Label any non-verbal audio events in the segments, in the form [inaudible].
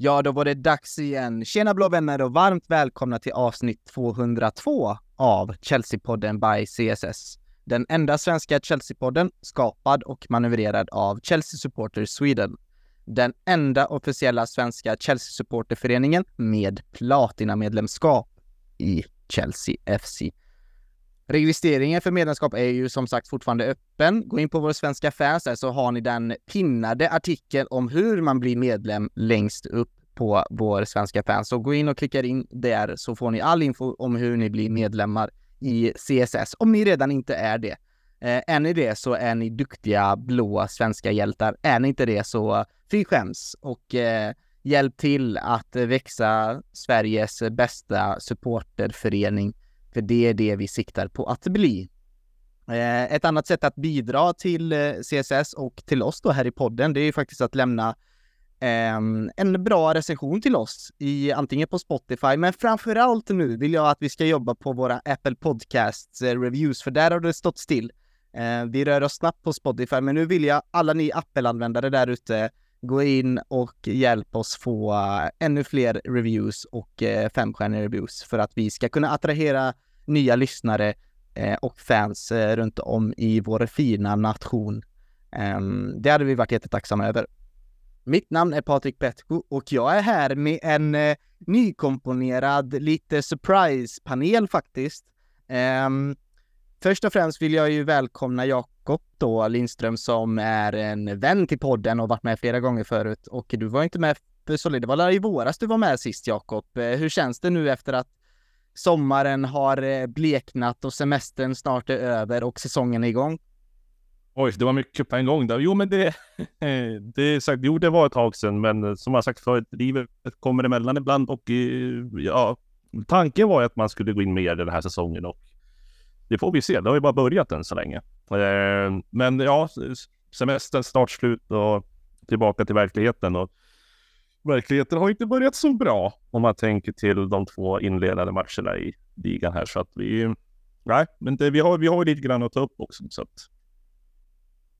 Ja, då var det dags igen. Tjena blå vänner och varmt välkomna till avsnitt 202 av Chelsea-podden by CSS. Den enda svenska Chelsea-podden skapad och manövrerad av Chelsea Supporters Sweden. Den enda officiella svenska Chelsea-supporterföreningen med platinamedlemskap i Chelsea FC. Registreringen för medlemskap är ju som sagt fortfarande öppen. Gå in på vår svenska fans där så har ni den pinnade artikeln om hur man blir medlem längst upp på vår svenska fans. Så gå in och klicka in där så får ni all info om hur ni blir medlemmar i CSS, om ni redan inte är det. Eh, är ni det så är ni duktiga blåa svenska hjältar. Är ni inte det så fy skäms och eh, hjälp till att växa Sveriges bästa supporterförening för det är det vi siktar på att bli. Eh, ett annat sätt att bidra till eh, CSS och till oss då här i podden, det är ju faktiskt att lämna ehm, en bra recension till oss i antingen på Spotify, men framförallt nu vill jag att vi ska jobba på våra Apple Podcasts eh, reviews, för där har det stått still. Vi rör oss snabbt på Spotify, men nu vill jag alla ni Apple-användare där ute gå in och hjälp oss få eh, ännu fler reviews och eh, femstjärniga reviews för att vi ska kunna attrahera nya lyssnare eh, och fans runt om i vår fina nation. Ehm, det hade vi varit jättetacksamma över. Mitt namn är Patrik Petko och jag är här med en eh, nykomponerad, lite surprise-panel faktiskt. Um, först och främst vill jag ju välkomna Jakob då Lindström som är en vän till podden och varit med flera gånger förut och du var inte med för så länge, det var i våras du var med sist Jakob. Eh, hur känns det nu efter att sommaren har eh, bleknat och semestern snart är över och säsongen är igång? Oj, det var mycket på en gång där. Jo, men det, [laughs] det är sagt, jo, det var ett tag sedan, men eh, som jag sagt förut, livet kommer emellan ibland och ja, tanken var ju att man skulle gå in mer den här säsongen och det får vi se. Det har ju bara börjat än så länge. Eh, men ja, semestern snart slut och tillbaka till verkligheten och verkligheten har inte börjat så bra om man tänker till de två inledande matcherna i ligan här. Så att vi, nej, men det, vi, har, vi har lite grann att ta upp också. Så att...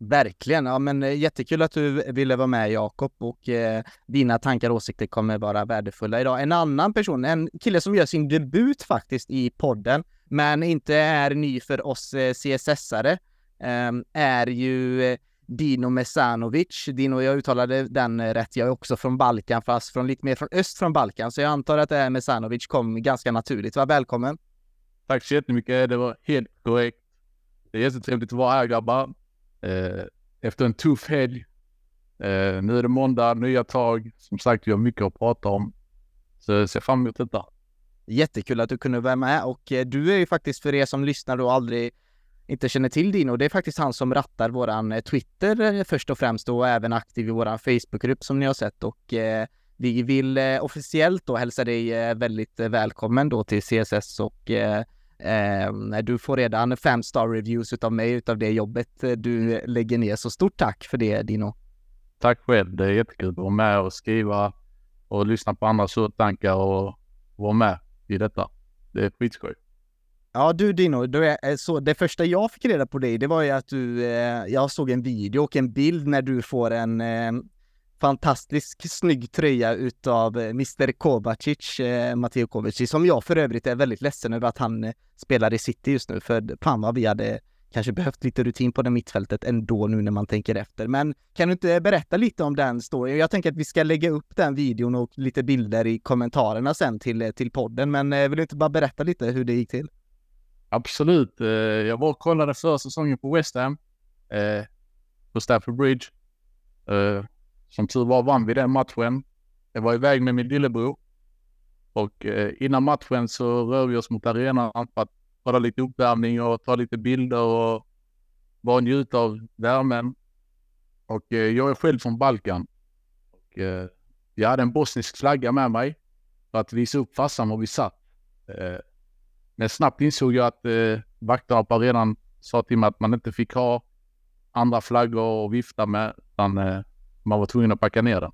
Verkligen, ja men eh, jättekul att du ville vara med Jakob och eh, dina tankar och åsikter kommer vara värdefulla idag. En annan person, en kille som gör sin debut faktiskt i podden, men inte är ny för oss eh, CSS-are, ehm, är ju eh, Dino Mesanovic. Dino, jag uttalade den eh, rätt. Jag är också från Balkan, fast från lite mer från öst från Balkan. Så jag antar att det här Mesanovic kom ganska naturligt. Var välkommen! Tack så jättemycket. Det var helt korrekt. Det är jättetrevligt att vara här grabbar. Efter en tuff helg. Nu är det måndag, nya tag. Som sagt, vi har mycket att prata om. Så jag ser fram emot detta. Jättekul att du kunde vara med och eh, du är ju faktiskt för er som lyssnar då aldrig inte känner till Dino, det är faktiskt han som rattar våran eh, Twitter eh, först och främst och även aktiv i våran Facebookgrupp som ni har sett och eh, vi vill eh, officiellt då hälsa dig eh, väldigt välkommen då till CSS och du får redan fem star reviews utav mig utav det jobbet du lägger ner. Så stort tack för det Dino! Tack själv! Det är jättekul att vara med och skriva och lyssna på andra tankar och vara med i detta. Det är skitskoj! Ja du Dino, du är, eh, så det första jag fick reda på dig, det var ju att du, eh, jag såg en video och en bild när du får en eh, fantastisk snygg tröja utav eh, Mr Kovacic, eh, Matteo Kovacic, som jag för övrigt är väldigt ledsen över att han eh, spelar i City just nu, för fan vad vi hade kanske behövt lite rutin på det mittfältet ändå nu när man tänker efter. Men kan du inte berätta lite om den storyn? Jag tänker att vi ska lägga upp den videon och lite bilder i kommentarerna sen till, till podden, men eh, vill du inte bara berätta lite hur det gick till? Absolut. Eh, jag var och kollade förra säsongen på West Ham. Eh, på Stafford Bridge. Som tur var vann vi den matchen. Jag var iväg med min lillebror. Och innan matchen så rör vi oss mot arenan för att kolla lite uppvärmning och ta lite bilder och bara njuta av värmen. Och eh, jag är själv från Balkan. Och eh, jag hade en bosnisk flagga med mig för att visa upp farsan var vi satt. Eh, men snabbt insåg jag att eh, vakterna på arenan sa till mig att man inte fick ha andra flaggor att vifta med, utan eh, man var tvungen att packa ner den.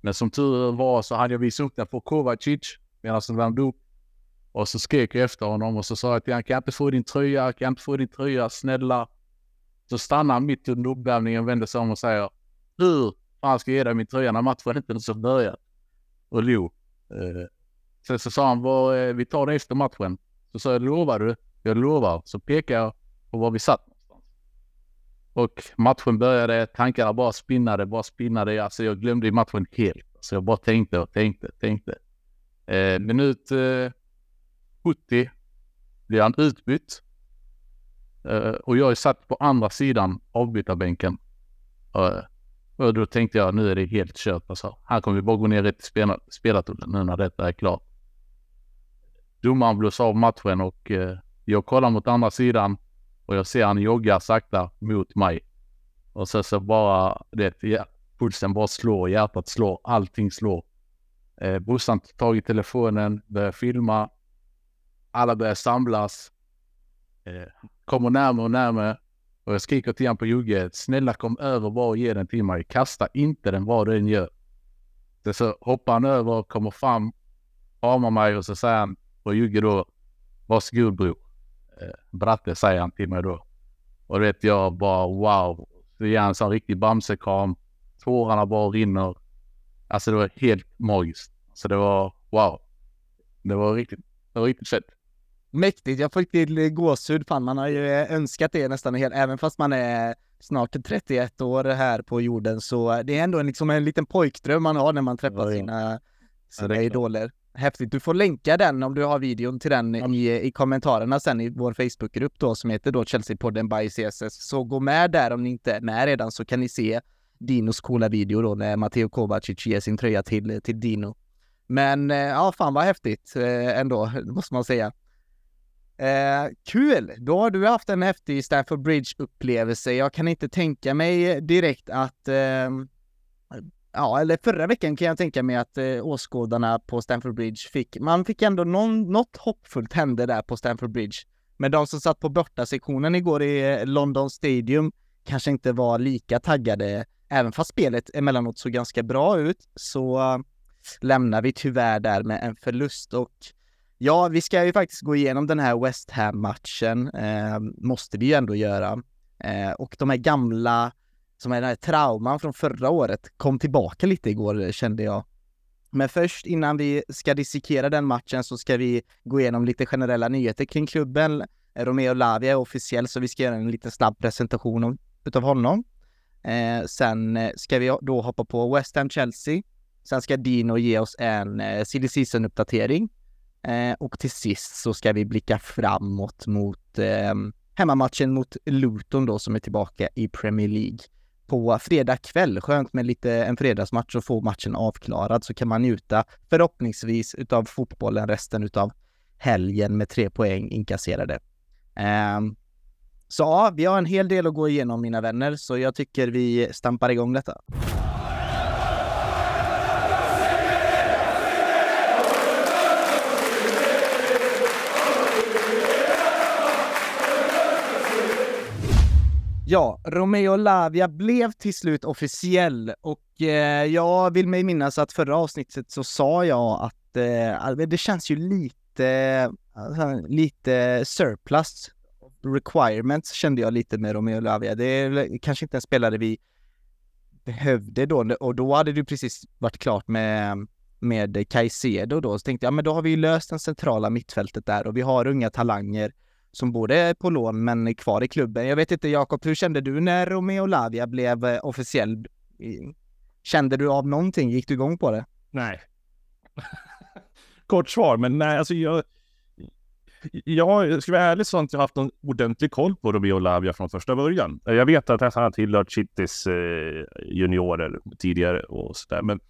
Men som tur var så hade jag visat upp den för Kovacic medan den värmde upp. Och så skrek jag efter honom och så sa jag till honom, kan jag inte få din tröja, kan jag inte få din tröja, snälla. Så stannar han mitt under uppvärmningen, vänder sig om och säger, hur fan ska jag ge dig min tröja när matchen inte ens har börjat? och log. Eh, sen så sa han, var, eh, vi tar det efter matchen. Så sa jag, lovar du? Jag lovar. Så pekade jag på var vi satt någonstans. Och matchen började, tankarna bara spinnade, bara spinnade. Alltså jag glömde matchen helt. Så jag bara tänkte och tänkte, tänkte. Eh, minut eh, 70 blir han utbytt. Uh, och jag är satt på andra sidan avbytarbänken. Uh, och då tänkte jag nu är det helt kört. Alltså. Här kommer vi bara gå ner i spel spelartullen nu när detta är klart. Domaren blåser av matchen och uh, jag kollar mot andra sidan och jag ser han jogga sakta mot mig. Och så, så bara det, ja, pulsen bara slår, hjärtat slår, allting slår. Eh, brorsan tar tag i telefonen, börjar filma. Alla börjar samlas. Eh, kommer närmare och närmare. Och jag skriker till honom på Jugge, snälla kom över bara och ge den till mig. Kasta inte den vad du än gör. Så, så hoppar han över, kommer fram, kramar mig och så säger han på Jugge då, varsågod bror. Eh, bratte säger han till mig då. Och det vet jag bara wow. Så ger han en sån riktig bamsekram. Tårarna bara rinner. Alltså det var helt magiskt. Så det var wow. Det var riktigt, det var riktigt fett. Mäktigt, jag fick till gåshud. Fan, man har ju önskat det nästan helt, även fast man är snart 31 år här på jorden, så det är ändå en, liksom en liten pojkdröm man har när man träffar sina, sina idoler. Häftigt. Du får länka den om du har videon till den i, i kommentarerna sen i vår Facebookgrupp då som heter då Chelsea-podden by CSS. Så gå med där om ni inte är med redan så kan ni se Dinos coola video då när Matteo Kovacic ger sin tröja till, till Dino. Men eh, ja, fan vad häftigt eh, ändå, måste man säga. Eh, kul! Då har du haft en häftig Stafford Bridge-upplevelse. Jag kan inte tänka mig direkt att eh, Ja, eller förra veckan kan jag tänka mig att eh, åskådarna på Stamford Bridge fick, man fick ändå någon, något hoppfullt hände där på Stamford Bridge. Men de som satt på bortasektionen igår i eh, London Stadium kanske inte var lika taggade, även fast spelet emellanåt såg ganska bra ut, så eh, lämnar vi tyvärr där med en förlust och Ja, vi ska ju faktiskt gå igenom den här West Ham-matchen, eh, måste vi ju ändå göra. Eh, och de här gamla, som är den här trauman från förra året, kom tillbaka lite igår kände jag. Men först innan vi ska dissekera den matchen så ska vi gå igenom lite generella nyheter kring klubben. Romeo Lavia är officiell så vi ska göra en liten snabb presentation utav honom. Eh, sen eh, ska vi då hoppa på West Ham Chelsea. Sen ska Dino ge oss en eh, silly season-uppdatering Eh, och till sist så ska vi blicka framåt mot eh, hemmamatchen mot Luton då som är tillbaka i Premier League på fredag kväll. Skönt med lite en fredagsmatch och få matchen avklarad så kan man njuta förhoppningsvis utav fotbollen resten utav helgen med tre poäng inkasserade. Eh, så ja, vi har en hel del att gå igenom mina vänner, så jag tycker vi stampar igång detta. Ja, Romeo Lavia blev till slut officiell och eh, jag vill mig minnas att förra avsnittet så sa jag att eh, alltså, det känns ju lite, alltså, lite surplus requirements kände jag lite med Romeo Lavia. Det är kanske inte en spelare vi behövde då och då hade det precis varit klart med med Caicedo då, så tänkte jag, men då har vi ju löst den centrala mittfältet där och vi har unga talanger som både är på lån men är kvar i klubben. Jag vet inte Jakob, hur kände du när Romeo Lavia blev eh, officiell? Kände du av någonting? Gick du igång på det? Nej. [laughs] Kort svar, men nej, alltså jag... Jag ska vara ärlig så har inte jag haft någon ordentlig koll på Romeo Lavia från första början. Jag vet att han har tillhört Chittis eh, juniorer tidigare och sådär, men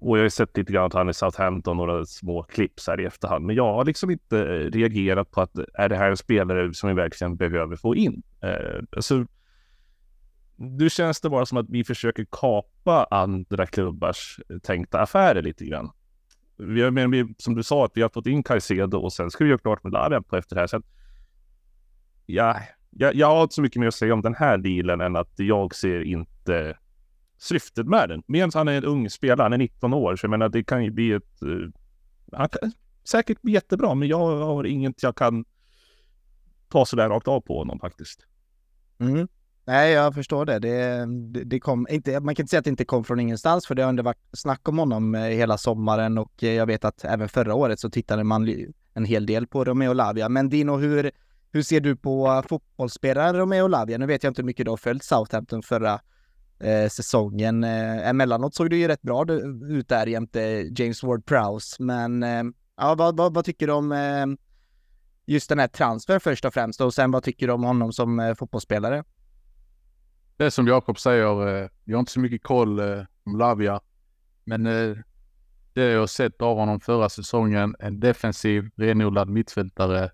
och jag har sett lite grann att han är Southampton, några små klipp här i efterhand. Men jag har liksom inte eh, reagerat på att är det här en spelare som vi verkligen behöver få in? Eh, alltså, nu känns det bara som att vi försöker kapa andra klubbars eh, tänkta affärer lite grann. Vi har, men vi, som du sa, att vi har fått in Caicedo och sen ska vi göra klart med Lavia på efter det här. Så att, ja, jag, jag har inte så mycket mer att säga om den här dealen än att jag ser inte syftet med den. Medan han är en ung spelare, han är 19 år, så jag menar det kan ju bli ett... Uh, han kan säkert bli jättebra, men jag har inget jag kan ta sådär rakt av på honom faktiskt. Mm. Nej, jag förstår det. Det, det, det kom inte, man kan inte säga att det inte kom från ingenstans, för det har ändå varit snack om honom eh, hela sommaren och eh, jag vet att även förra året så tittade man en hel del på Romeo Lavia. Men Dino, hur, hur ser du på fotbollsspelaren Romeo Lavia? Nu vet jag inte hur mycket du har följt Southampton förra eh, säsongen. Eh, emellanåt såg det ju rätt bra ut där jämte James Ward-Prowse, men eh, ja, vad, vad, vad, tycker du om eh, just den här transfern först och främst och sen vad tycker du om honom som eh, fotbollsspelare? Det är som Jakob säger, eh, jag har inte så mycket koll eh, om Lavia, men eh, det jag har sett av honom förra säsongen, en defensiv, renodlad mittfältare.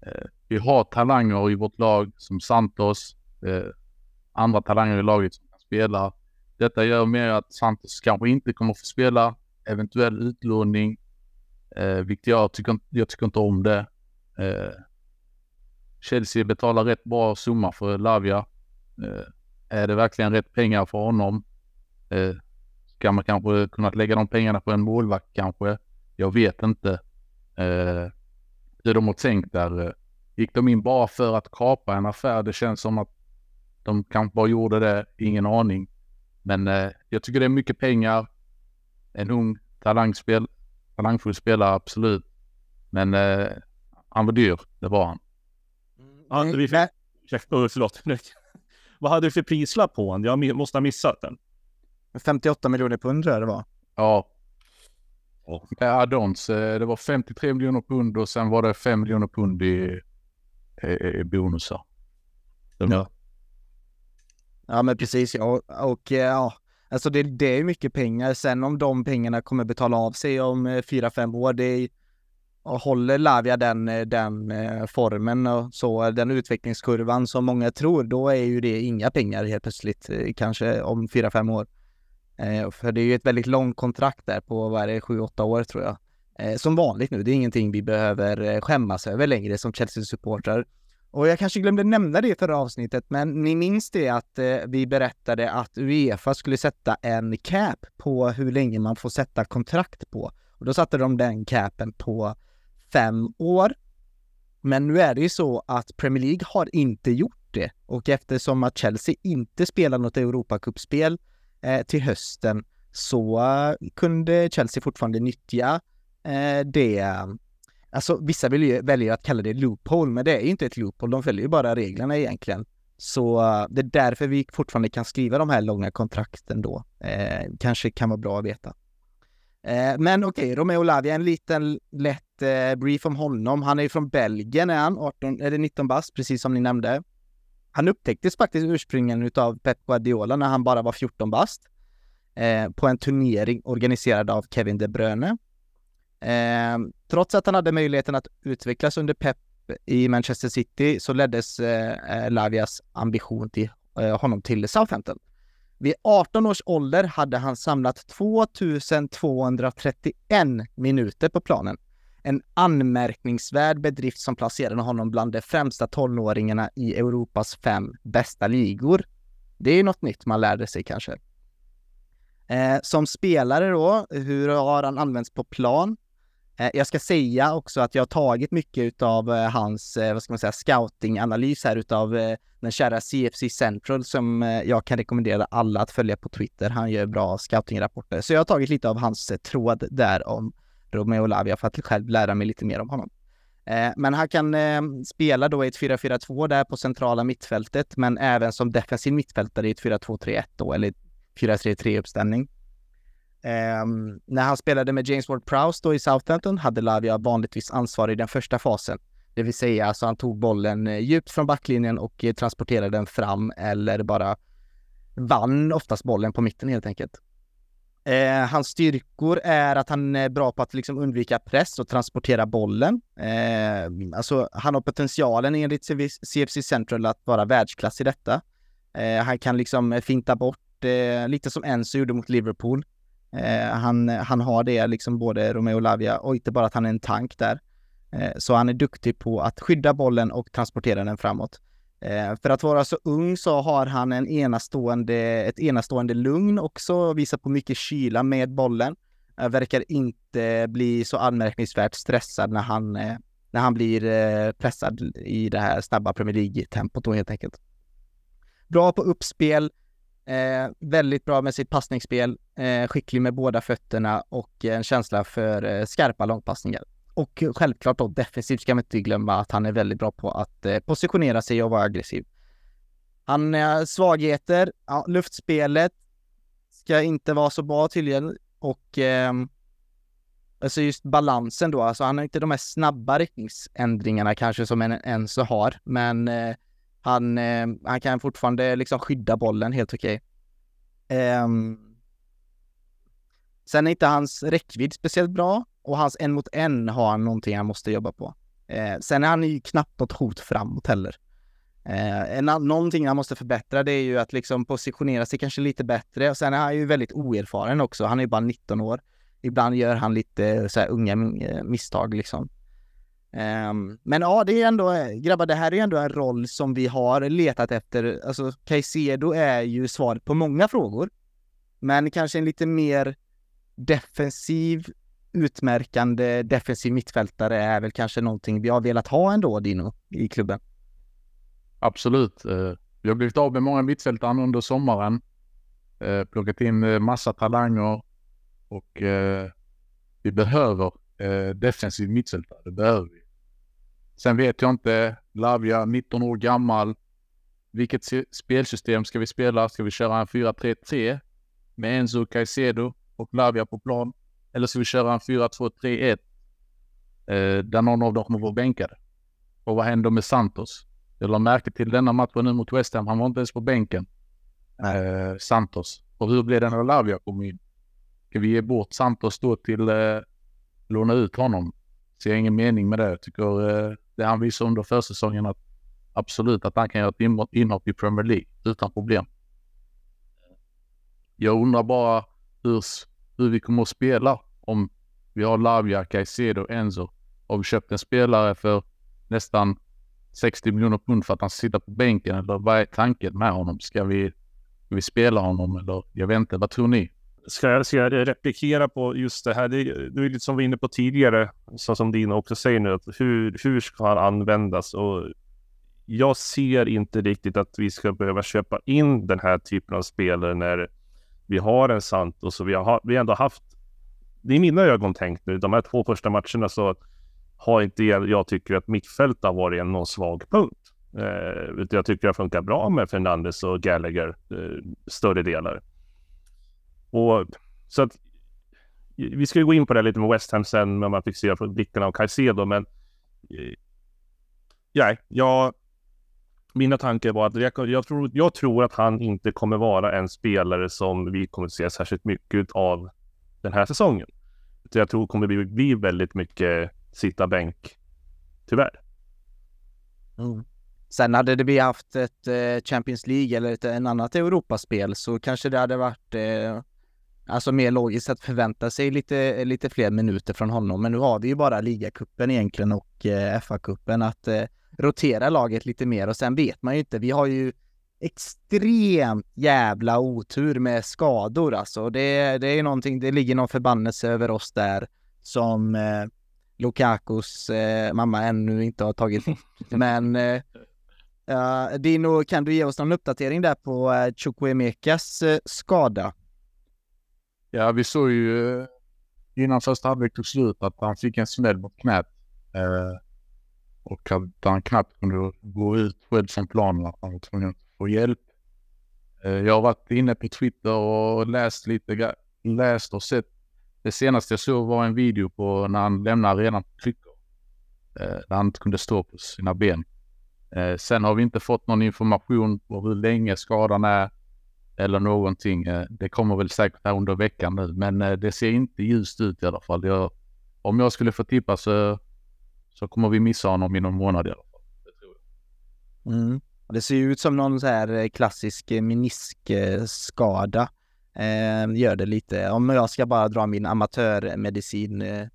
Eh, vi har talanger i vårt lag som Santos, eh, andra talanger i laget som spela. Detta gör mer att Santos kanske inte kommer att få spela, eventuell utlåning, eh, vilket jag tycker, jag tycker inte om det. Eh, Chelsea betalar rätt bra summa för Lavia. Eh, är det verkligen rätt pengar för honom? Eh, ska man kanske kunna lägga de pengarna på en målvakt kanske? Jag vet inte. Eh, hur de har tänkt där. Gick de in bara för att kapa en affär? Det känns som att de kanske bara gjorde det. Ingen aning. Men eh, jag tycker det är mycket pengar. En ung talangspel, talangfull spelare, absolut. Men eh, han var dyr, det var han. Ja, vi fick... Ursäkta, förlåt. [laughs] Vad hade du för prislapp på honom? Jag måste ha missat den. 58 miljoner pund tror jag det var. Ja. Oh. Addons, det var 53 miljoner pund och sen var det 5 miljoner pund i, i, i bonusar. Ja. Ja men precis ja. Och, eh, ja, alltså det, det är mycket pengar. Sen om de pengarna kommer betala av sig om eh, 4-5 år, det är och håller Lavia den, eh, den formen och så, den utvecklingskurvan som många tror, då är ju det inga pengar helt plötsligt, kanske om 4-5 år. För det är ju ett väldigt långt kontrakt där på, vad är det, 7-8 år tror jag. Som vanligt nu, det är ingenting vi behöver skämmas över längre som Chelsea-supportrar. Och jag kanske glömde nämna det i förra avsnittet, men ni minns det att eh, vi berättade att Uefa skulle sätta en cap på hur länge man får sätta kontrakt på. Och då satte de den capen på fem år. Men nu är det ju så att Premier League har inte gjort det och eftersom att Chelsea inte spelar något Europacupspel eh, till hösten så eh, kunde Chelsea fortfarande nyttja eh, det. Alltså vissa vill ju, väljer att kalla det loophole, men det är ju inte ett loophole, de följer ju bara reglerna egentligen. Så eh, det är därför vi fortfarande kan skriva de här långa kontrakten då. Eh, kanske kan vara bra att veta. Eh, men okej, okay, Romeo Lavia, en liten lätt eh, brief om honom. Han är ju från Belgien, är han, 18, eller 19 bast, precis som ni nämnde. Han upptäcktes faktiskt ursprungligen av Pep Guardiola när han bara var 14 bast. Eh, på en turnering organiserad av Kevin De Bruyne. Eh, trots att han hade möjligheten att utvecklas under Pep i Manchester City så leddes eh, eh Lavias ambition till eh, honom till Southampton. Vid 18 års ålder hade han samlat 2231 minuter på planen. En anmärkningsvärd bedrift som placerade honom bland de främsta tonåringarna i Europas fem bästa ligor. Det är något nytt man lärde sig kanske. Eh, som spelare då, hur har han använts på plan? Eh, jag ska säga också att jag har tagit mycket av eh, hans, eh, vad ska man säga, scouting-analys här utav den kära CFC Central som jag kan rekommendera alla att följa på Twitter. Han gör bra scouting-rapporter. Så jag har tagit lite av hans tråd där om Romeo Lavia för att själv lära mig lite mer om honom. Men han kan ehm, spela då i ett 4-4-2 där på centrala mittfältet, men även som defensiv mittfältare i ett 4-2-3-1 då, eller 4-3-3 uppställning. Um, när han spelade med James Ward-Prowse då i Southampton hade Lavia vanligtvis ansvar i den första fasen. Det vill säga, alltså han tog bollen eh, djupt från backlinjen och eh, transporterade den fram eller bara vann oftast bollen på mitten helt enkelt. Eh, hans styrkor är att han är bra på att liksom undvika press och transportera bollen. Eh, alltså han har potentialen enligt CFC Central att vara världsklass i detta. Eh, han kan liksom eh, finta bort, eh, lite som Enzo gjorde mot Liverpool. Eh, han, han har det liksom både Romeo Lavia och inte bara att han är en tank där. Eh, så han är duktig på att skydda bollen och transportera den framåt. Eh, för att vara så ung så har han en enastående, ett enastående lugn också, visar på mycket kyla med bollen. verkar inte bli så anmärkningsvärt stressad när han, eh, när han blir eh, pressad i det här snabba Premier League-tempot då helt enkelt. bra på uppspel, eh, väldigt bra med sitt passningsspel, eh, skicklig med båda fötterna och en känsla för eh, skarpa långpassningar. Och självklart då defensivt ska man inte glömma att han är väldigt bra på att eh, positionera sig och vara aggressiv. Han har svagheter, ja, luftspelet ska inte vara så bra tydligen och eh, alltså just balansen då, alltså han har inte de här snabba riktningsändringarna kanske som en Enzo har, men eh, han, eh, han kan fortfarande liksom skydda bollen helt okej. Eh, sen är inte hans räckvidd speciellt bra och hans en mot en har han någonting han måste jobba på. Eh, sen är han ju knappt något hot framåt heller. Eh, en, någonting han måste förbättra det är ju att liksom positionera sig kanske lite bättre och sen är han ju väldigt oerfaren också. Han är ju bara 19 år. Ibland gör han lite så här unga eh, misstag liksom. Um, men ja, det är ändå, grabbar, det här är ändå en roll som vi har letat efter. Alltså, Caicedo är ju svaret på många frågor. Men kanske en lite mer defensiv, utmärkande defensiv mittfältare är väl kanske någonting vi har velat ha ändå, Dino, i klubben. Absolut. Eh, vi har blivit av med många mittfältare under sommaren. Eh, plockat in eh, massa talanger och vi behöver Eh, defensiv mittfältare. Det behöver vi. Sen vet jag inte, Lavia 19 år gammal. Vilket spelsystem ska vi spela? Ska vi köra en 4-3-3 med Enzo Caicedo och Lavia på plan? Eller ska vi köra en 4-2-3-1 eh, där någon av dem kommer vara bänkade? Och vad händer med Santos? Jag la märke till denna matchen nu mot West Ham. Han var inte ens på bänken. Eh, Santos. Och hur blir det när Lavia kommer in? Ska vi ge bort Santos då till eh, låna ut honom? Ser ingen mening med det. Jag tycker eh, det han visade under försäsongen att absolut att han kan göra ett inhopp i Premier League utan problem. Jag undrar bara hur, hur vi kommer att spela om vi har Lavia, Caicedo, Enzo Har vi köpt en spelare för nästan 60 miljoner pund för att han sitter på bänken eller vad är tanken med honom? Ska vi, ska vi spela honom eller jag vet inte, vad tror ni? Ska jag, ska jag replikera på just det här? Det, det är lite som vi var inne på tidigare, så som Dina också säger nu, att hur, hur ska han användas? Och jag ser inte riktigt att vi ska behöva köpa in den här typen av spelare när vi har en Santos och vi har vi ändå haft, det är mina ögon tänkt nu, de här två första matcherna så har inte jag tycker att mittfält har varit en någon svag punkt. Eh, jag tycker det har funkat bra med Fernandes och Gallagher eh, större delar. Och så att vi ska ju gå in på det lite med West Ham sen, när man fick se blickarna av Caicedo, men eh, ja, jag, mina tankar var att jag, jag, tror, jag tror att han inte kommer vara en spelare som vi kommer att se särskilt mycket av den här säsongen. Jag tror det kommer bli, bli väldigt mycket sitta bänk, tyvärr. Mm. Sen hade det vi haft ett eh, Champions League eller ett en annat Europaspel så kanske det hade varit eh, alltså mer logiskt att förvänta sig lite, lite fler minuter från honom. Men nu har vi ju bara ligacupen egentligen och eh, FA-cupen att eh, rotera laget lite mer och sen vet man ju inte. Vi har ju extremt jävla otur med skador alltså. Det, det är någonting, det ligger någon förbannelse över oss där som eh, Lukakos eh, mamma ännu inte har tagit. [laughs] Men eh, uh, Dino, kan du ge oss någon uppdatering där på uh, Chukwuemekas uh, skada? Ja, vi såg ju eh, innan första halvlek tog slut att han fick en smäll mot knät. Eh, och att han knappt kunde gå ut själv från planen. Att han var tvungen att få hjälp. Eh, jag har varit inne på Twitter och läst lite, läst och sett. Det senaste jag såg var en video på när han lämnade arenan på kryckor. Eh, när han inte kunde stå på sina ben. Eh, sen har vi inte fått någon information på hur länge skadan är eller någonting. Eh, det kommer väl säkert här under veckan nu, men eh, det ser inte ljust ut i alla fall. Jag, om jag skulle få tippa så, så kommer vi missa honom i någon månad i alla fall. Det, tror jag. Mm. det ser ut som någon så här eh, klassisk meniskskada. Eh, gör det lite. Om jag ska bara dra min amatörmedicin eh,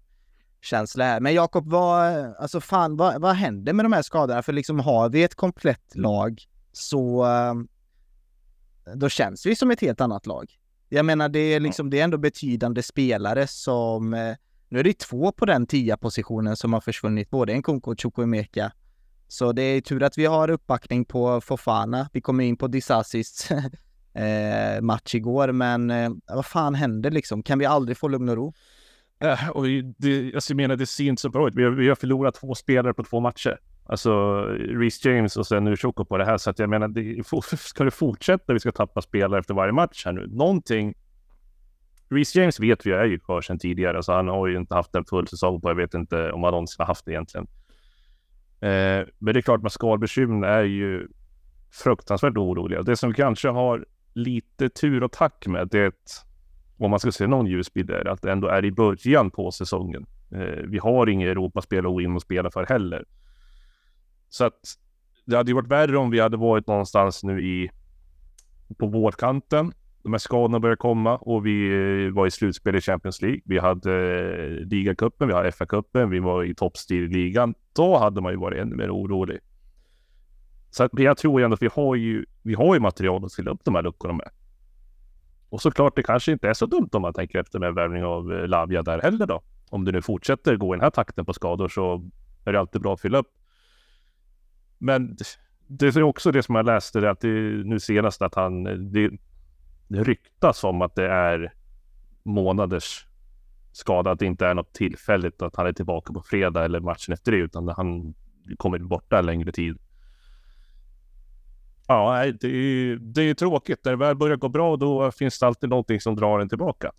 känsla här. Men Jakob, vad, alltså fan, vad, vad händer med de här skadorna? För liksom har vi ett komplett lag så ehm, då känns vi som ett helt annat lag. Jag menar, det är liksom, det är ändå betydande spelare som, eh, nu är det två på den tia positionen som har försvunnit, både en Nkunku och Chukwuemeka, Så det är tur att vi har uppbackning på Fofana. Vi kommer in på Disassis [laughs] eh, match igår, men eh, vad fan händer liksom? Kan vi aldrig få lugn och ro? Och det, alltså jag menar, det ser inte så bra ut. Vi har, vi har förlorat två spelare på två matcher. Alltså Reece James och sen Ushoko på det här. Så att jag menar, det, [laughs] ska det fortsätta? Vi ska tappa spelare efter varje match här nu. Någonting. Reece James vet vi är ju kvar sedan tidigare, så han har ju inte haft en full säsong på. Jag vet inte om han någonsin har haft det egentligen. Eh, men det är klart, med skalbekymren är ju fruktansvärt oroliga. Det som vi kanske har lite tur och tack med det är att om man ska se någon ljusbild är att det ändå är i början på säsongen. Eh, vi har inget Europaspel att gå in och spela för heller. Så att det hade ju varit värre om vi hade varit någonstans nu i på vårkanten. De här skadorna började komma och vi eh, var i slutspel i Champions League. Vi hade eh, ligacupen, vi hade FA-cupen, vi var i toppstil i ligan. Då hade man ju varit ännu mer orolig. Så att jag tror ju ändå att vi har ju, vi har ju material att fylla upp de här luckorna med. Och såklart, det kanske inte är så dumt om man tänker efter med värvning av eh, Lavia där heller då. Om det nu fortsätter gå i den här takten på skador så är det alltid bra att fylla upp. Men det är också det som jag läste, det att det nu senast att han, det, det ryktas om att det är månaders skada, att det inte är något tillfälligt, att han är tillbaka på fredag eller matchen efter det, utan han kommer borta en längre tid. Ja, det är, det är tråkigt. När det väl börjar gå bra, då finns det alltid någonting som drar en tillbaka.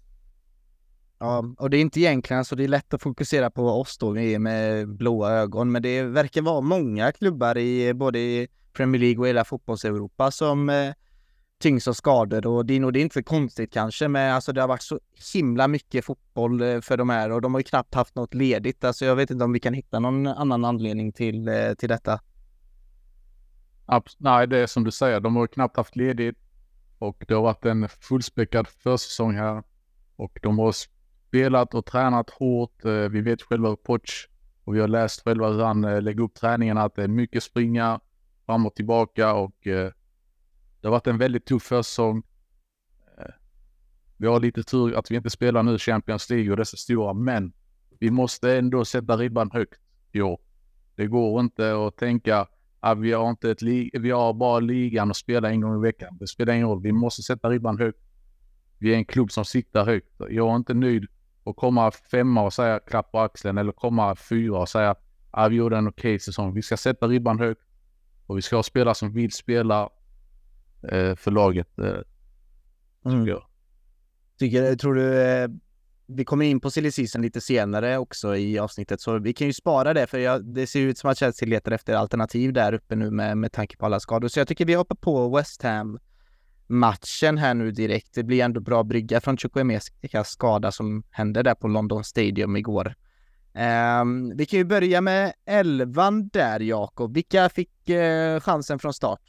Ja, och det är inte egentligen så det är lätt att fokusera på oss då med blåa ögon, men det verkar vara många klubbar i både i Premier League och hela fotbolls-Europa som eh, tyngs av skador och det är nog det är inte för konstigt kanske, men alltså det har varit så himla mycket fotboll eh, för de här och de har ju knappt haft något ledigt. Alltså jag vet inte om vi kan hitta någon annan anledning till, eh, till detta. Abs nej, det är som du säger, de har knappt haft ledigt och det har varit en fullspäckad försäsong här och de har spelat och tränat hårt. Eh, vi vet själva hur Poch och vi har läst själva hur han eh, lägger upp träningen. att det är mycket springa fram och tillbaka och eh, det har varit en väldigt tuff försäsong. Vi har lite tur att vi inte spelar nu Champions League och dessa stora, men vi måste ändå sätta ribban högt i år. Det går inte att tänka att vi har inte ett vi har bara ligan och spelar en gång i veckan. Det spelar ingen roll. Vi måste sätta ribban högt. Vi är en klubb som siktar högt. Jag är inte nöjd att komma femma och säga klapp på axeln eller komma fyra och säga att vi gjorde en okej okay säsong. Vi ska sätta ribban högt och vi ska ha spelare som vill spela eh, för laget. Eh, mm. jag. Tycker, tror du eh, vi kommer in på silly season lite senare också i avsnittet, så vi kan ju spara det, för jag, det ser ut som att Chelsea letar efter alternativ där uppe nu med, med tanke på alla skador. Så jag tycker vi hoppar på West Ham matchen här nu direkt. Det blir ändå bra brygga från Chukwuemeka skada som hände där på London Stadium igår. Um, vi kan ju börja med elvan där, Jakob. Vilka fick uh, chansen från start?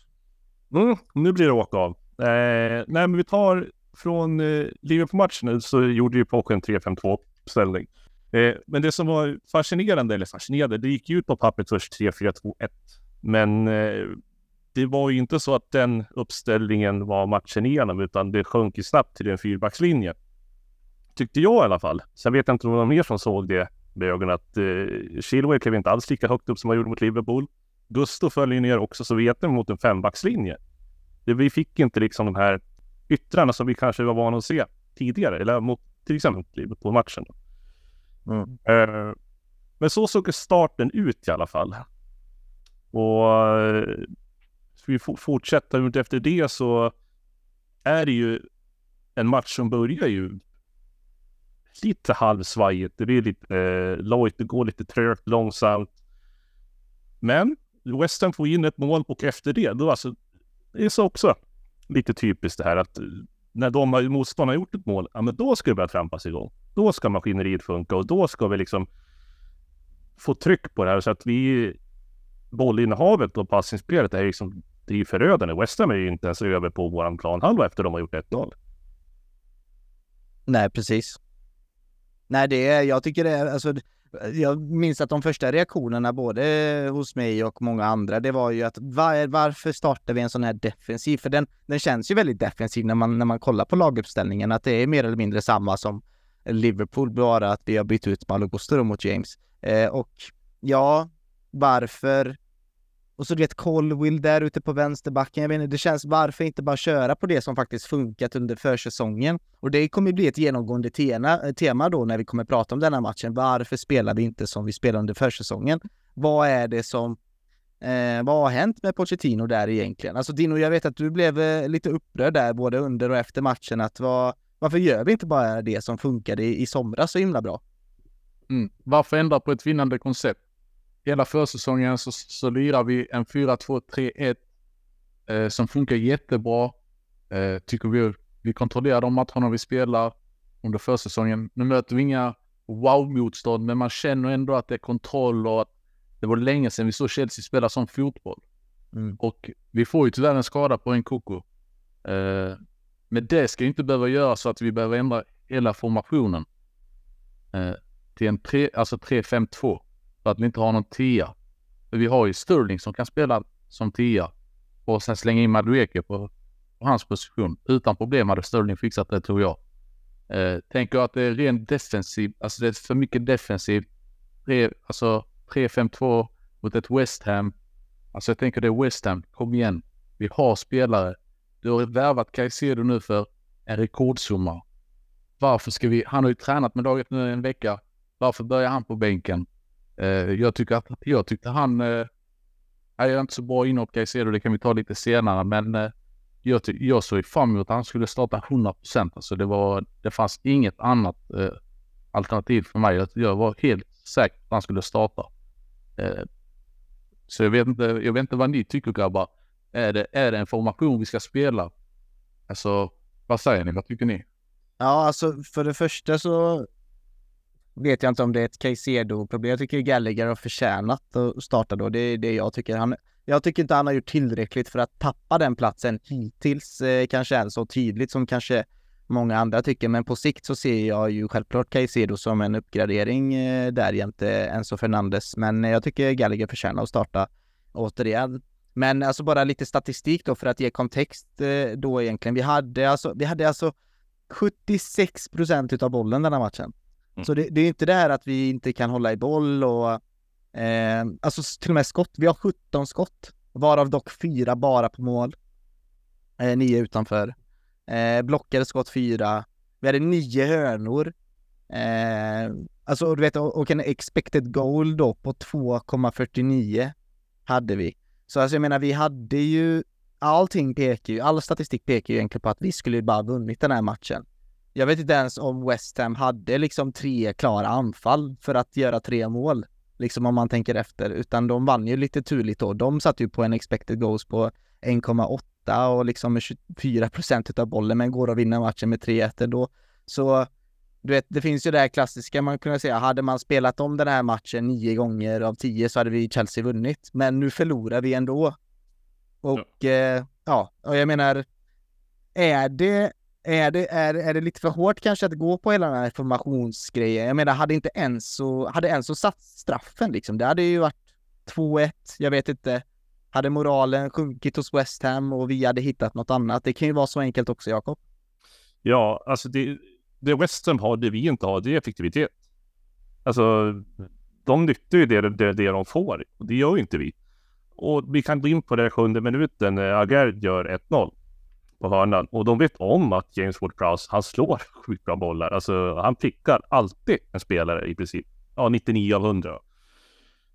Mm, nu blir det åka av. Eh, nej, men vi tar från eh, Liverpool-matchen så gjorde ju Poch en 3-5-2 ställning. Eh, men det som var fascinerande, eller fascinerande, det gick ju ut på pappret först 3-4-2-1. Men eh, det var ju inte så att den uppställningen var matchen igenom, utan det sjönk ju snabbt till en fyrbackslinje. Tyckte jag i alla fall. Sen vet jag inte om var mer som såg det med ögonen att eh, Chilwell klev inte alls lika högt upp som han gjorde mot Liverpool. Gusto föll ju ner också, vet mot en fembackslinje. Det, vi fick inte liksom de här yttrarna som vi kanske var vana att se tidigare, eller mot till exempel Liverpool-matchen. Mm. Uh, men så såg starten ut i alla fall. Och ska vi fortsätta ut efter det så är det ju en match som börjar ju lite halvsvajigt. Det blir lite eh, lojt, det går lite trögt, långsamt. Men West Ham får in ett mål och efter det, då alltså, det är så också lite typiskt det här att eh, när de motståndarna gjort ett mål, ja men då ska det börja trampas igång. Då ska maskineriet funka och då ska vi liksom få tryck på det här så att vi bollinnehavet och passningsspelet är liksom det är ju förödande. West Ham är ju inte ens över på våran planhalva efter de har gjort 1-0. Nej, precis. Nej, det är, jag tycker det är, alltså, jag minns att de första reaktionerna både hos mig och många andra, det var ju att var, varför startar vi en sån här defensiv? För den, den känns ju väldigt defensiv när man, när man kollar på laguppställningen, att det är mer eller mindre samma som Liverpool, bara att vi har bytt ut Malo Gusto mot James. Eh, och ja, varför och så du vet Colwill där ute på vänsterbacken. Jag vet inte, det känns varför inte bara köra på det som faktiskt funkat under försäsongen? Och det kommer bli ett genomgående tema, eh, tema då när vi kommer prata om denna matchen. Varför spelar vi inte som vi spelade under försäsongen? Vad är det som Eh, vad har hänt med Pochettino där egentligen? Alltså Dino, jag vet att du blev eh, lite upprörd där både under och efter matchen. Att vad, varför gör vi inte bara det som funkade i, i somras så himla bra? Mm. Varför ändra på ett vinnande koncept? Hela försäsongen så, så lirar vi en 4-2-3-1 eh, som funkar jättebra. Eh, tycker vi. Vi kontrollerar de matcherna vi spelar under försäsongen. Nu möter vi inga wow-motstånd, men man känner ändå att det är kontroll och att det var länge sedan vi såg Chelsea spela som fotboll. Mm. Och vi får ju tyvärr en skada på en Koko. Eh, men det ska inte behöva göra så att vi behöver ändra hela formationen. Eh, till en 3, alltså 3-5-2. För att vi inte har någon tia. För vi har ju Sterling som kan spela som tia. Och sen slänga in Madueke på, på hans position. Utan problem hade Sterling fixat det tror jag. Eh, tänker att det är rent defensivt, alltså det är för mycket defensivt. Alltså 3-5-2 mot ett West Ham. Alltså jag tänker det är West Ham, kom igen. Vi har spelare. Du har värvat Caicedo nu för en rekordsumma. Varför ska vi, han har ju tränat med laget nu en vecka. Varför börjar han på bänken? Eh, jag tycker att, jag tyckte han, eh, jag är inte så bra inhopp Caicedo, det kan vi ta lite senare, men eh, jag, jag såg fram emot att han skulle starta 100 procent. Alltså det var, det fanns inget annat eh, alternativ för mig. Jag var helt säker på att han skulle starta. Eh, så jag vet, inte, jag vet inte vad ni tycker grabbar. Är det, är det en formation vi ska spela? Alltså, vad säger ni? Vad tycker ni? Ja, alltså för det första så vet jag inte om det är ett Caicedo-problem. Jag tycker Gallagher har förtjänat att starta då. Det är det jag tycker. Han, jag tycker inte han har gjort tillräckligt för att tappa den platsen hittills, eh, kanske än så tydligt som kanske många andra tycker. Men på sikt så ser jag ju självklart Caicedo som en uppgradering eh, där jämte Enzo Fernandes. Men jag tycker Gallagher förtjänar att starta återigen. Men alltså bara lite statistik då för att ge kontext eh, då egentligen. Vi hade alltså, vi hade alltså 76 procent utav bollen den här matchen. Mm. Så det, det, är inte det här att vi inte kan hålla i boll och eh, alltså till och med skott. Vi har 17 skott, varav dock fyra bara på mål. Eh, nio utanför. Eh, blockade skott fyra. Vi hade nio hörnor. Eh, alltså du vet, och en expected goal då på 2,49 hade vi. Så alltså jag menar, vi hade ju allting pekar ju, all statistik pekar ju egentligen på att vi skulle bara vunnit den här matchen. Jag vet inte ens om West Ham hade liksom tre klara anfall för att göra tre mål. Liksom om man tänker efter, utan de vann ju lite turligt då. De satt ju på en expected goals på 1,8 och liksom med 24 procent av bollen, men går att vinna matchen med 3-1 då. Så du vet, det finns ju det här klassiska man kunde säga, hade man spelat om den här matchen nio gånger av tio så hade vi Chelsea vunnit. Men nu förlorar vi ändå. Och ja, eh, ja och jag menar, är det är det, är, är det lite för hårt kanske att gå på hela den här formationsgrejen? Jag menar, hade inte Enzo, hade Enzo satt straffen liksom, det hade ju varit 2-1, jag vet inte. Hade moralen sjunkit hos West Ham och vi hade hittat något annat? Det kan ju vara så enkelt också, Jakob. Ja, alltså det, det West Ham har, det vi inte har, det är effektivitet. Alltså, de nyttjar ju det, det, det de får och det gör ju inte vi. Och vi kan gå in på det sjunde minuten när gör 1-0 på hörnan. Och de vet om att James Ward-Prowse, han slår sjukt bra bollar. Alltså han prickar alltid en spelare i princip. Ja, 99 av 100.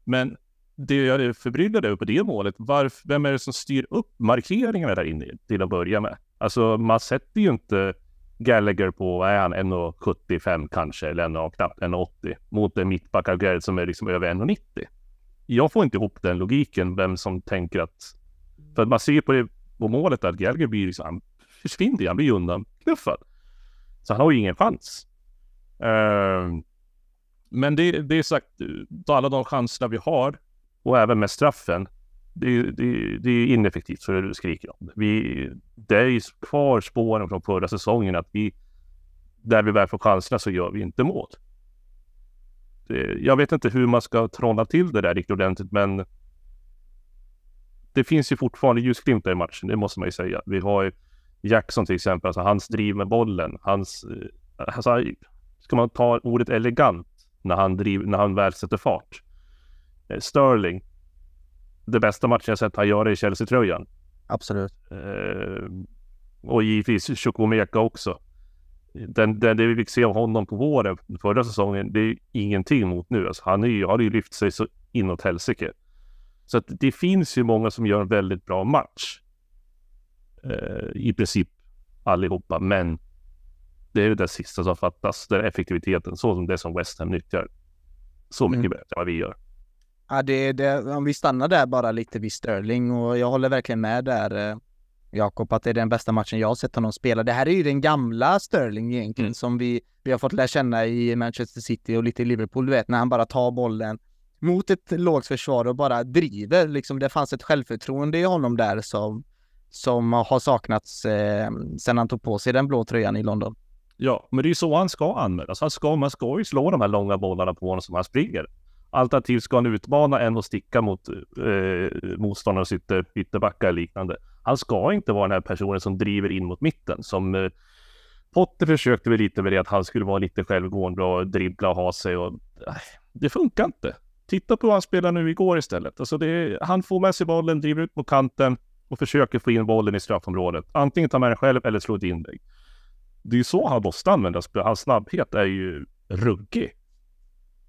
Men det jag är förbryllad över på det målet, varför, vem är det som styr upp markeringarna där inne till att börja med? Alltså man sätter ju inte Gallagher på, är han 1,75 kanske, eller 1, knappt 1,80 mot en mittback Agerd som är liksom över 1,90. Jag får inte ihop den logiken, vem som tänker att... För att man ser på det på målet är att Gallagher blir liksom, han försvinner han blir undanknuffad. Så han har ju ingen chans. Uh, men det, det är sagt, alla de chanserna vi har och även med straffen, det, det, det är ineffektivt så det du skriker om. Vi, det är ju kvar spåren från förra säsongen att vi, där vi väl får chanserna så gör vi inte mål. Det, jag vet inte hur man ska trolla till det där riktigt ordentligt, men det finns ju fortfarande ljusglimtar i matchen, det måste man ju säga. Vi har ju Jackson till exempel, alltså hans driv med bollen, hans, eh, alltså, ska man ta ordet elegant när han, driv, när han väl sätter fart. Eh, Sterling, det bästa matchen jag sett han göra i Chelsea-tröjan. Absolut. Eh, och givetvis Chukwumeka också. Den, den, det vi fick se av honom på våren förra säsongen, det är ingenting mot nu. Alltså, han är ju, har ju lyft sig så inåt helsike. Så att det finns ju många som gör en väldigt bra match. Eh, I princip allihopa, men det är det sista som fattas. Är effektiviteten, så som det som West Ham nyttjar. Så mycket mm. bättre än vad vi gör. Ja, det, det, om vi stannar där bara lite vid Sterling och jag håller verkligen med där. Eh, Jakob, att det är den bästa matchen jag har sett honom spela. Det här är ju den gamla Sterling egentligen mm. som vi, vi har fått lära känna i Manchester City och lite i Liverpool, du vet, när han bara tar bollen mot ett lågt försvar och bara driver. Liksom, det fanns ett självförtroende i honom där som, som har saknats eh, sedan han tog på sig den blå tröjan i London. Ja, men det är ju så han ska användas. Han ska, man ska ju slå de här långa bollarna på honom som han springer. Alternativt ska han utmana en och sticka mot eh, motståndarens ytter, ytterbackar eller liknande. Han ska inte vara den här personen som driver in mot mitten. Som eh, Potter försökte väl lite med det att han skulle vara lite självgående och dribbla och ha sig och eh, det funkar inte. Titta på hur han spelar nu igår istället. Alltså det, han får med sig bollen, driver ut mot kanten och försöker få in bollen i straffområdet. Antingen ta med den själv eller slå ett inlägg. Det är ju så han måste användas. Hans snabbhet är ju ruggig.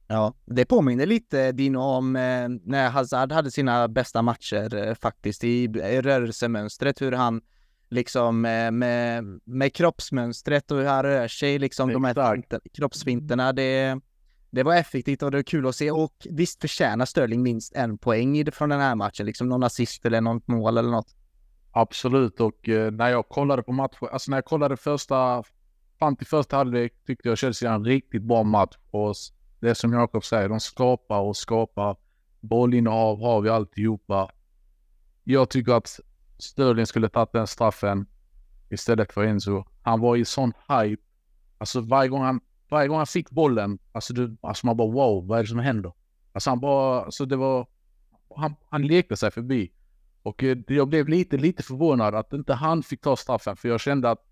Ja, det påminner lite Dino om eh, när Hazard hade sina bästa matcher eh, faktiskt i, i rörelsemönstret, hur han liksom eh, med, med kroppsmönstret och hur han rör sig, liksom de här kroppsfinterna, det, det var effektivt och det var kul att se och visst förtjänar Sterling minst en poäng från den här matchen, liksom någon assist eller något mål eller något. Absolut och eh, när jag kollade på matchen, alltså när jag kollade första, fram till första halvlek tyckte jag Chelsea hade en riktigt bra match och det som Jakob säger, de skapar och skapar. Bollinnehav har vi alltihopa. Jag tycker att Sterling skulle tagit den straffen istället för Enzo. Han var i sån hype. Alltså varje gång han, varje gång han fick bollen, alltså, du, alltså man bara wow, vad är det som händer? Alltså han bara, alltså det var, han, han lekte sig förbi. Och eh, jag blev lite, lite förvånad att inte han fick ta straffen, för jag kände att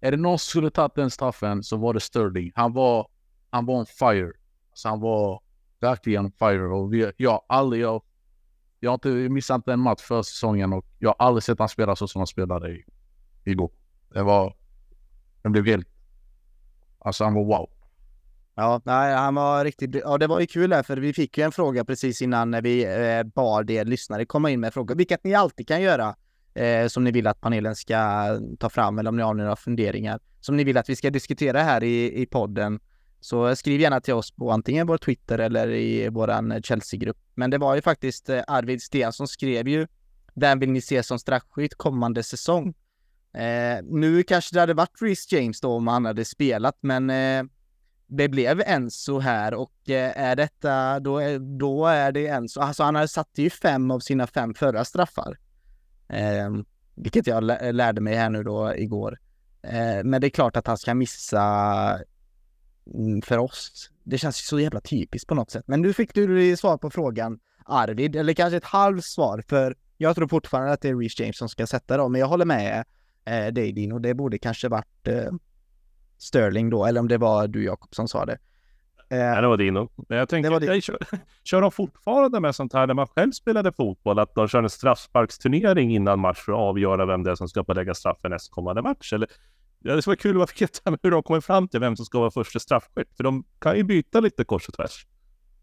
är det någon som skulle tagit den straffen så var det Sterling. Han var, han var on fire. Alltså han var verkligen on fire och vi, jag aldrig, jag, jag har inte missat inte en match för säsongen och jag har aldrig sett han spela så som han spelade i, igår. Det var, det blev helt, alltså han var wow. Ja, nej, han var riktigt, ja det var ju kul där för vi fick ju en fråga precis innan när vi eh, bad er lyssnare komma in med frågor, vilket ni alltid kan göra eh, som ni vill att panelen ska ta fram eller om ni har några funderingar som ni vill att vi ska diskutera här i, i podden. Så skriv gärna till oss på antingen vår Twitter eller i våran Chelsea-grupp. Men det var ju faktiskt eh, Arvid Sten som skrev ju Vem vill ni se som straffskytt kommande säsong? Eh, nu kanske det hade varit Reece James då om han hade spelat, men eh, det blev Enzo här och eh, är detta, då är, då är det Enzo. Alltså han hade satt ju fem av sina fem förra straffar. Eh, vilket jag lärde mig här nu då igår. Eh, men det är klart att han ska missa mm, för oss. Det känns ju så jävla typiskt på något sätt. Men nu fick du svar på frågan Arvid, eller kanske ett halvt svar, för jag tror fortfarande att det är Reece James som ska sätta dem, men jag håller med eh, dig Dino, det borde kanske varit eh, Sterling då, eller om det var du Jakob som sa det. Eh, ja, det var Dino. Men jag tänker, det kör, [laughs] kör de fortfarande med sånt här när man själv spelade fotboll, att de kör en straffsparksturnering innan match för att avgöra vem det är som ska lägga straffen nästkommande match? Eller Ja, det skulle vara kul att veta [laughs] hur de kommer fram till vem som ska vara första straffskytt. För de kan ju byta lite kors och tvärs.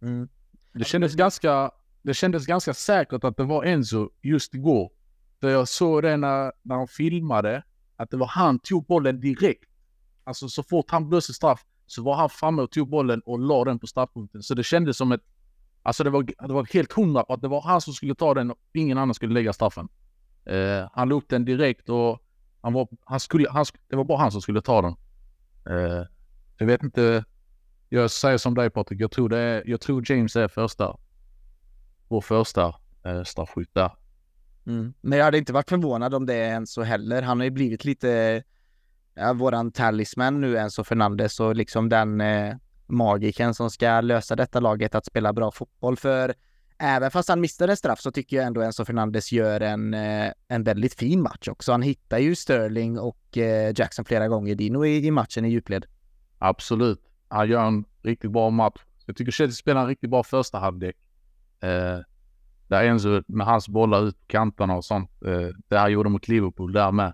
Mm. Det, kändes ganska, det kändes ganska säkert att det var Enzo just igår. För jag såg det när, när de filmade, att det var han tog bollen direkt. Alltså så fort han blåste straff så var han framme och tog bollen och la den på straffpunkten. Så det kändes som ett... Alltså det var, det var helt hundra på att det var han som skulle ta den och ingen annan skulle lägga straffen. Eh, han la upp den direkt och han var, han skulle, han, det var bara han som skulle ta den. Eh, jag vet inte. Jag säger som dig Patrik. Jag tror, det är, jag tror James är första. Vår första eh, straffskytt där. Mm. Men jag hade inte varit förvånad om det är så heller. Han har ju blivit lite ja, våran talisman nu, Enzo Fernandes och liksom den eh, magiken som ska lösa detta laget att spela bra fotboll. För även fast han missade straff så tycker jag ändå Enzo Fernandes gör en, eh, en väldigt fin match också. Han hittar ju Sterling och eh, Jackson flera gånger, Dino, i, i matchen i djupled. Absolut. Han gör en riktigt bra match. Jag tycker Chelsea spelar en riktigt bra första halvlek. Eh, Där Enzo med hans bollar ut på kanterna och sånt. Eh, det han gjorde mot Liverpool där med.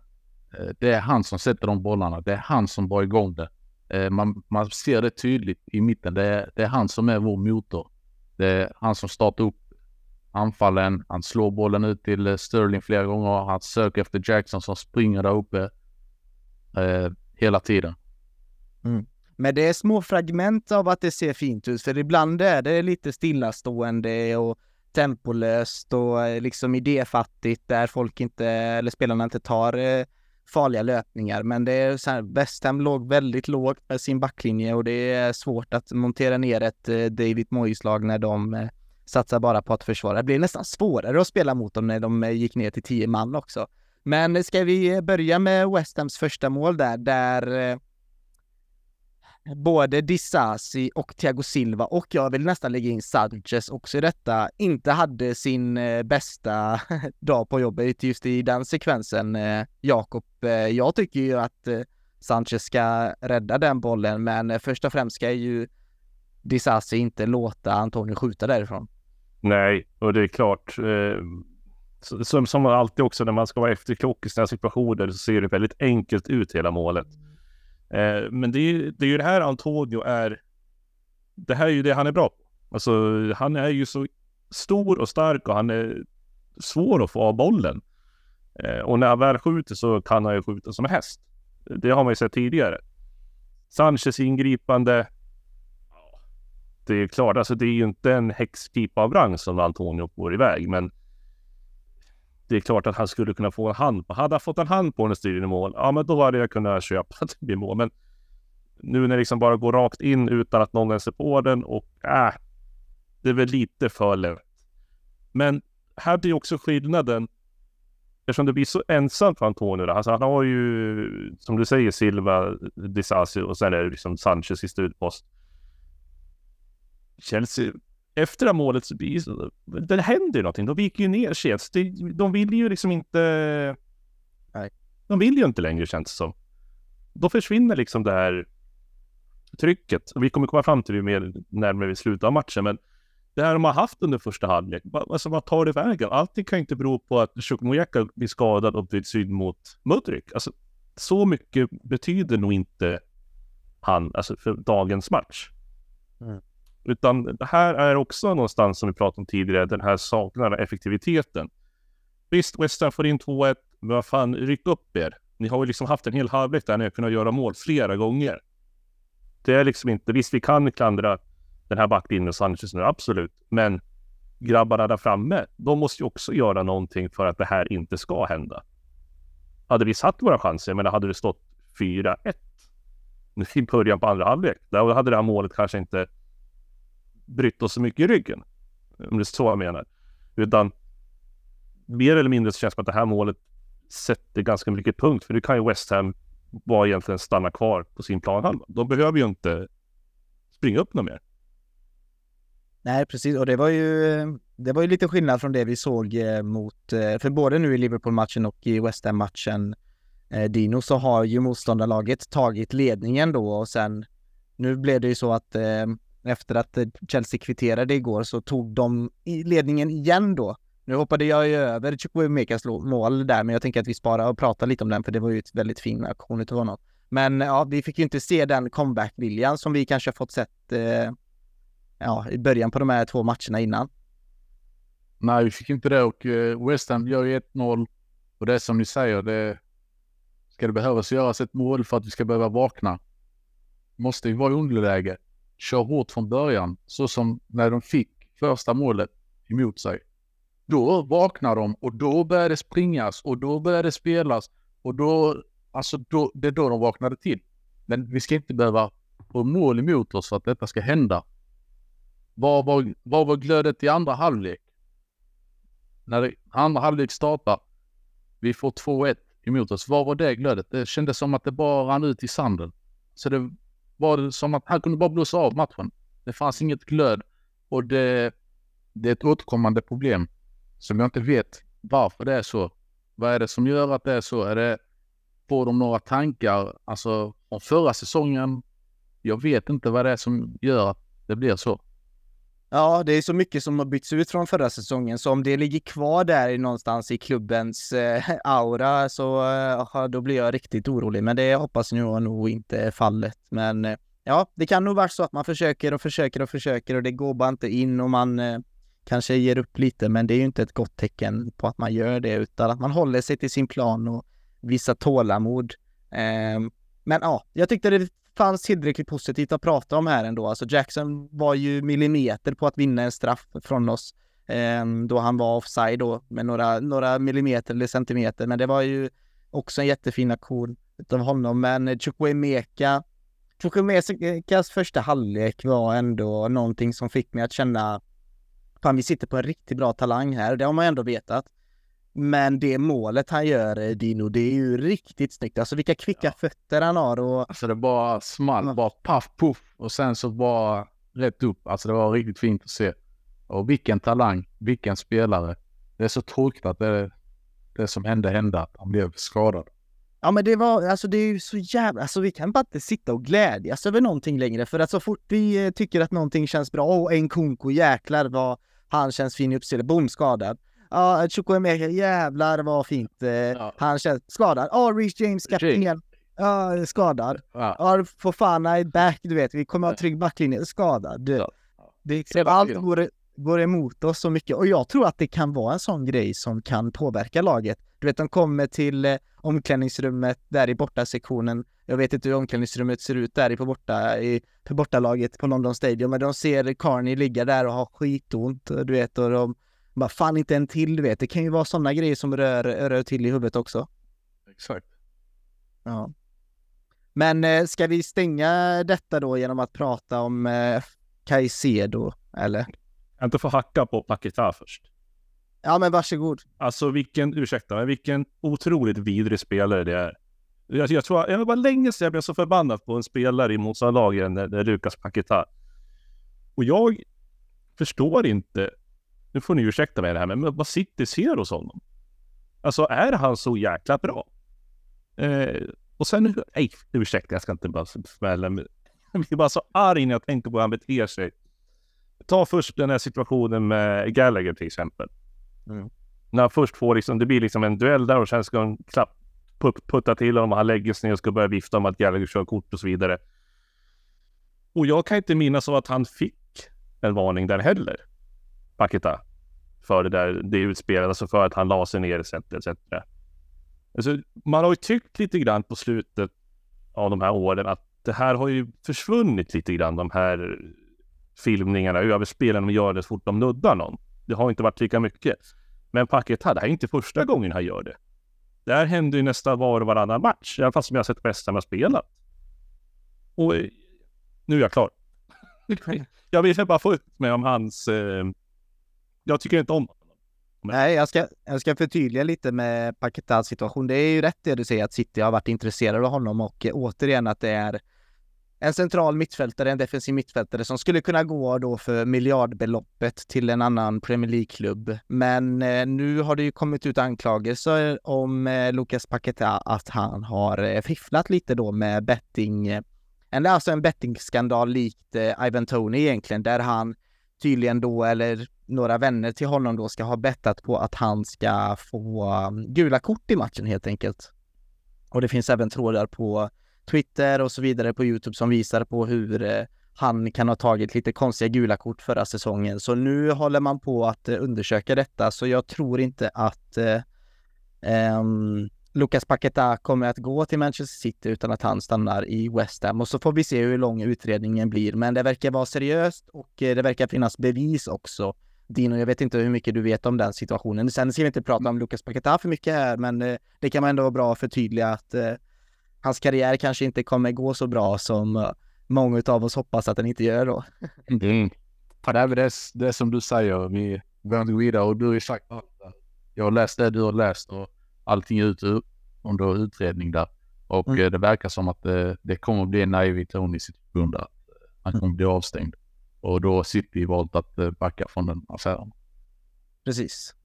Eh, det är han som sätter de bollarna. Det är han som drar igång det. Eh, man, man ser det tydligt i mitten. Det är, det är han som är vår motor. Det är han som startar upp anfallen. Han slår bollen ut till eh, Sterling flera gånger. Han söker efter Jackson som springer där uppe eh, hela tiden. Mm. Men det är små fragment av att det ser fint ut, för ibland är det lite stillastående och tempolöst och liksom idéfattigt där folk inte, eller spelarna inte tar eh, farliga löpningar. Men det är så här, West Ham låg väldigt lågt med sin backlinje och det är svårt att montera ner ett eh, David Moyes-lag när de eh, satsar bara på att försvara. Det blir nästan svårare att spela mot dem när de eh, gick ner till tio man också. Men ska vi börja med West Hams första mål där, där eh, både Disasi och Thiago Silva och jag vill nästan lägga in Sanchez också i detta, inte hade sin eh, bästa [laughs] dag på jobbet just i den sekvensen. Eh, Jakob, eh, jag tycker ju att Sanchez ska rädda den bollen, men först och främst ska ju Disasi inte låta Antonio skjuta därifrån. Nej, och det är klart. Eh, som, som alltid också när man ska vara efterklok i sådana situationer så ser det väldigt enkelt ut hela målet. Eh, men det är, det är ju det här Antonio är. Det här är ju det han är bra på. Alltså, han är ju så stor och stark och han är svår att få av bollen. Eh, och när han väl skjuter så kan han ju skjuta som en häst. Det har man ju sett tidigare. Sanchez ingripande. Det är klart, alltså det är ju inte en häxpipa av rang som Antonio får iväg, men det är klart att han skulle kunna få en hand på. Hade han fått en hand på den styr i mål, ja men då hade jag kunnat köpa att [laughs] det blir mål. Men nu när det liksom bara går rakt in utan att någon ens är på den och äh, det är väl lite för lätt. Men här blir också skillnaden eftersom det blir så ensamt för Antonio. Alltså han har ju, som du säger, Silva, Disasi och sen är det liksom Sanchez i slutpost. Chelsea efter det här målet så det händer ju någonting. De viker ju ner sig. De vill ju liksom inte... Nej. De vill ju inte längre känns det som. Då försvinner liksom det här trycket. Vi kommer komma fram till det mer närmare vid slutet av matchen. Men det här de har haft under första halvlek, alltså vad tar det vägen? Allting kan ju inte bero på att Chukmujeka blir skadad och byts in mot Mudrik. Alltså, så mycket betyder nog inte han, alltså för dagens match. Mm. Utan det här är också någonstans som vi pratade om tidigare, den här saknar effektiviteten. Visst, West Ham får in 2-1, men vad fan, ryck upp er. Ni har ju liksom haft en hel halvlek där ni har kunnat göra mål flera gånger. Det är liksom inte, visst vi kan klandra den här backlinjen och Sanchez nu, absolut. Men grabbarna där framme, de måste ju också göra någonting för att det här inte ska hända. Hade vi satt våra chanser, men hade det stått 4-1 i början på andra halvlek, då hade det här målet kanske inte brytt oss så mycket i ryggen. Om det är så jag menar. Utan mer eller mindre så känns det som att det här målet sätter ganska mycket punkt. För det kan ju West Ham bara egentligen stanna kvar på sin planhalva. De behöver ju inte springa upp något mer. Nej, precis. Och det var ju, det var ju lite skillnad från det vi såg eh, mot, eh, för både nu i Liverpool-matchen och i West Ham-matchen, eh, Dino, så har ju motståndarlaget tagit ledningen då och sen, nu blev det ju så att efter att eh, Chelsea kvitterade igår så tog de ledningen igen då. Nu hoppade jag ju över Chukwuemekas mål där, men jag tänker att vi sparar och pratar lite om den, för det var ju ett väldigt fin aktion utav honom. Men ja, vi fick ju inte se den comeback-viljan som vi kanske har fått sett eh, ja, i början på de här två matcherna innan. Nej, vi fick inte det och eh, West Ham gör ju 1-0 och det är som ni säger, det ska det behövas göras ett mål för att vi ska behöva vakna. Måste vi vara i underläge kör hårt från början, så som när de fick första målet emot sig. Då vaknar de och då börjar det springas och då börjar det spelas och då, alltså då, det är då de vaknade till. Men vi ska inte behöva få mål emot oss för att detta ska hända. Var var, var, var glödet i andra halvlek? När det, andra halvlek startar, vi får 2-1 emot oss. Var var det glödet? Det kändes som att det bara rann ut i sanden. Så det var det som att han kunde bara blåsa av matchen. Det fanns inget glöd och det, det är ett återkommande problem som jag inte vet varför det är så. Vad är det som gör att det är så? Är det, får de några tankar, alltså om förra säsongen? Jag vet inte vad det är som gör att det blir så. Ja, det är så mycket som har bytts ut från förra säsongen, så om det ligger kvar där någonstans i klubbens eh, aura så eh, då blir jag riktigt orolig. Men det hoppas jag nog inte är fallet. Men eh, ja, det kan nog vara så att man försöker och försöker och försöker och det går bara inte in och man eh, kanske ger upp lite. Men det är ju inte ett gott tecken på att man gör det, utan att man håller sig till sin plan och visar tålamod. Ehm, men ja, jag tyckte det fanns tillräckligt positivt att prata om här ändå. Alltså Jackson var ju millimeter på att vinna en straff från oss eh, då han var offside då med några, några millimeter eller centimeter. Men det var ju också en jättefin aktion av honom. Men Chukwemeka, Chukwemekas första halvlek var ändå någonting som fick mig att känna fan vi sitter på en riktigt bra talang här. Det har man ändå vetat. Men det målet han gör, eh, Dino, det är ju riktigt snyggt. Alltså vilka kvicka ja. fötter han har och... Alltså det bara small, bara paff, puff och sen så bara rätt upp. Alltså det var riktigt fint att se. Och vilken talang, vilken spelare. Det är så tråkigt att det, det som hände hände, att han blev skadad. Ja men det var, alltså det är ju så jävla, alltså vi kan bara inte sitta och glädjas över någonting längre för att så fort vi eh, tycker att någonting känns bra, och en konko jäklar vad han känns fin i uppspelet, boom skadad. Ja, Chukwuemeka, jävlar vad fint. Eh, ja. Han känns skadad. Ja, Reece James, kapten. Ja, skadad. Ja, ja Fofana är back, du vet. Vi kommer ha trygg backlinje. Skadad. Ja. Det, allt går, går emot oss så mycket. Och jag tror att det kan vara en sån grej som kan påverka laget. Du vet, de kommer till eh, omklädningsrummet där i bortasektionen. Jag vet inte hur omklädningsrummet ser ut där i på borta, i, på bortalaget på London Stadium, men de ser Carney ligga där och ha skitont, du vet, och de bara fan inte en till, du vet. Det kan ju vara sådana grejer som rör, rör till i huvudet också. Exakt. Ja. Men eh, ska vi stänga detta då genom att prata om eh, Caicedo, eller? Jag inte få hacka på Paketa först. Ja, men varsågod. Alltså vilken, ursäkta, men vilken otroligt vidrig spelare det är. Jag, jag tror, jag var länge sedan jag blev så förbannad på en spelare i motståndarlaget än Lukas Paketa. Och jag förstår inte nu får ni ursäkta mig det här, men vad City ser hos honom? Alltså är han så jäkla bra? Eh, och sen, nej, ursäkta, jag ska inte bara smälla, jag blir bara så arg när jag tänker på hur han beter sig. Ta först den här situationen med Gallagher till exempel. Mm. När han först får liksom, det blir liksom en duell där och sen ska han klapp, put, putta till honom och han lägger sig ner och ska börja vifta om att Gallagher kör kort och så vidare. Och jag kan inte minnas av att han fick en varning där heller. Paketa för det där det utspelet, alltså för att han la sig ner etc. etc. Alltså, man har ju tyckt lite grann på slutet av de här åren att det här har ju försvunnit lite grann, de här filmningarna, överspelen de gör det så fort de nuddar någon. Det har inte varit lika mycket. Men Paketa, det här är inte första gången han gör det. Det här händer ju nästan var och varannan match, i alla fall som jag har sett West Ham spelat. Och nu är jag klar. [laughs] jag vill bara få ut med om hans eh, jag tycker inte om honom. Nej, jag ska, jag ska förtydliga lite med Paketas situation. Det är ju rätt det du säger att City har varit intresserade av honom och eh, återigen att det är en central mittfältare, en defensiv mittfältare som skulle kunna gå då för miljardbeloppet till en annan Premier League-klubb. Men eh, nu har det ju kommit ut anklagelser om eh, Lucas Paqueta att han har eh, fifflat lite då med betting, eh, alltså en bettingskandal likt eh, Ivan Tony egentligen, där han tydligen då, eller några vänner till honom då ska ha bettat på att han ska få um, gula kort i matchen helt enkelt. Och det finns även trådar på Twitter och så vidare på Youtube som visar på hur eh, han kan ha tagit lite konstiga gula kort förra säsongen. Så nu håller man på att eh, undersöka detta, så jag tror inte att eh, um, Lucas Paqueta kommer att gå till Manchester City utan att han stannar i West Ham och så får vi se hur lång utredningen blir. Men det verkar vara seriöst och eh, det verkar finnas bevis också. Dino, jag vet inte hur mycket du vet om den situationen. Sen ska vi inte prata om Lucas Paqueta för mycket här, men eh, det kan man ändå vara bra att förtydliga att eh, hans karriär kanske inte kommer gå så bra som eh, många av oss hoppas att den inte gör då. [laughs] mm. det är det, det som du säger, vi behöver inte gå vidare och du har ju sagt att jag har läst det du har läst och allting ut under utredning där. Och mm. Det verkar som att det, det kommer att bli en naiv Tony-situation där. Han kommer bli avstängd. Och då har City valt att eh, backa från den affären. Precis.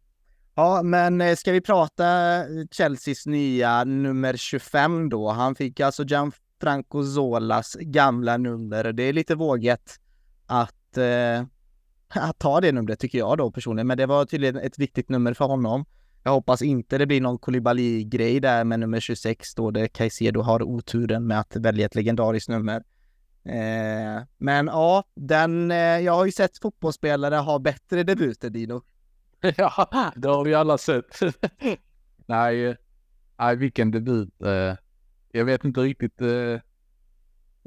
Ja, men eh, ska vi prata eh, Chelseas nya nummer 25 då? Han fick alltså Gianfranco Zolas gamla nummer. Det är lite våget att eh, att ta det numret tycker jag då personligen, men det var tydligen ett viktigt nummer för honom. Jag hoppas inte det blir någon Koulibaly-grej där med nummer 26 då det Caicedo har oturen med att välja ett legendariskt nummer. Eh, men ja, den, eh, jag har ju sett fotbollsspelare ha bättre debuter Dino. [laughs] ja, det har vi alla sett. [laughs] nej, eh, nej, vilken debut. Eh, jag vet inte riktigt. Eh,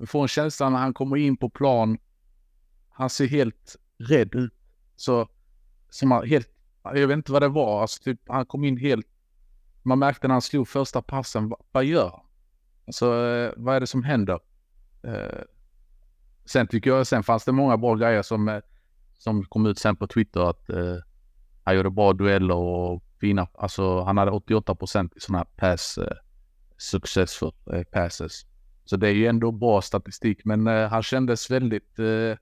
får en känsla när han kommer in på plan. Han ser helt rädd ut. Så, som han helt, jag vet inte vad det var. Alltså, typ, han kom in helt, man märkte när han slog första passen, vad, vad gör han? Alltså, eh, vad är det som händer? Eh, Sen tycker jag, sen fanns det många bra grejer som, eh, som kom ut sen på Twitter att eh, han gjorde bra dueller och fina, alltså han hade 88 procent i sådana här pass, eh, successful eh, passes. Så det är ju ändå bra statistik, men eh, han kändes väldigt, eh,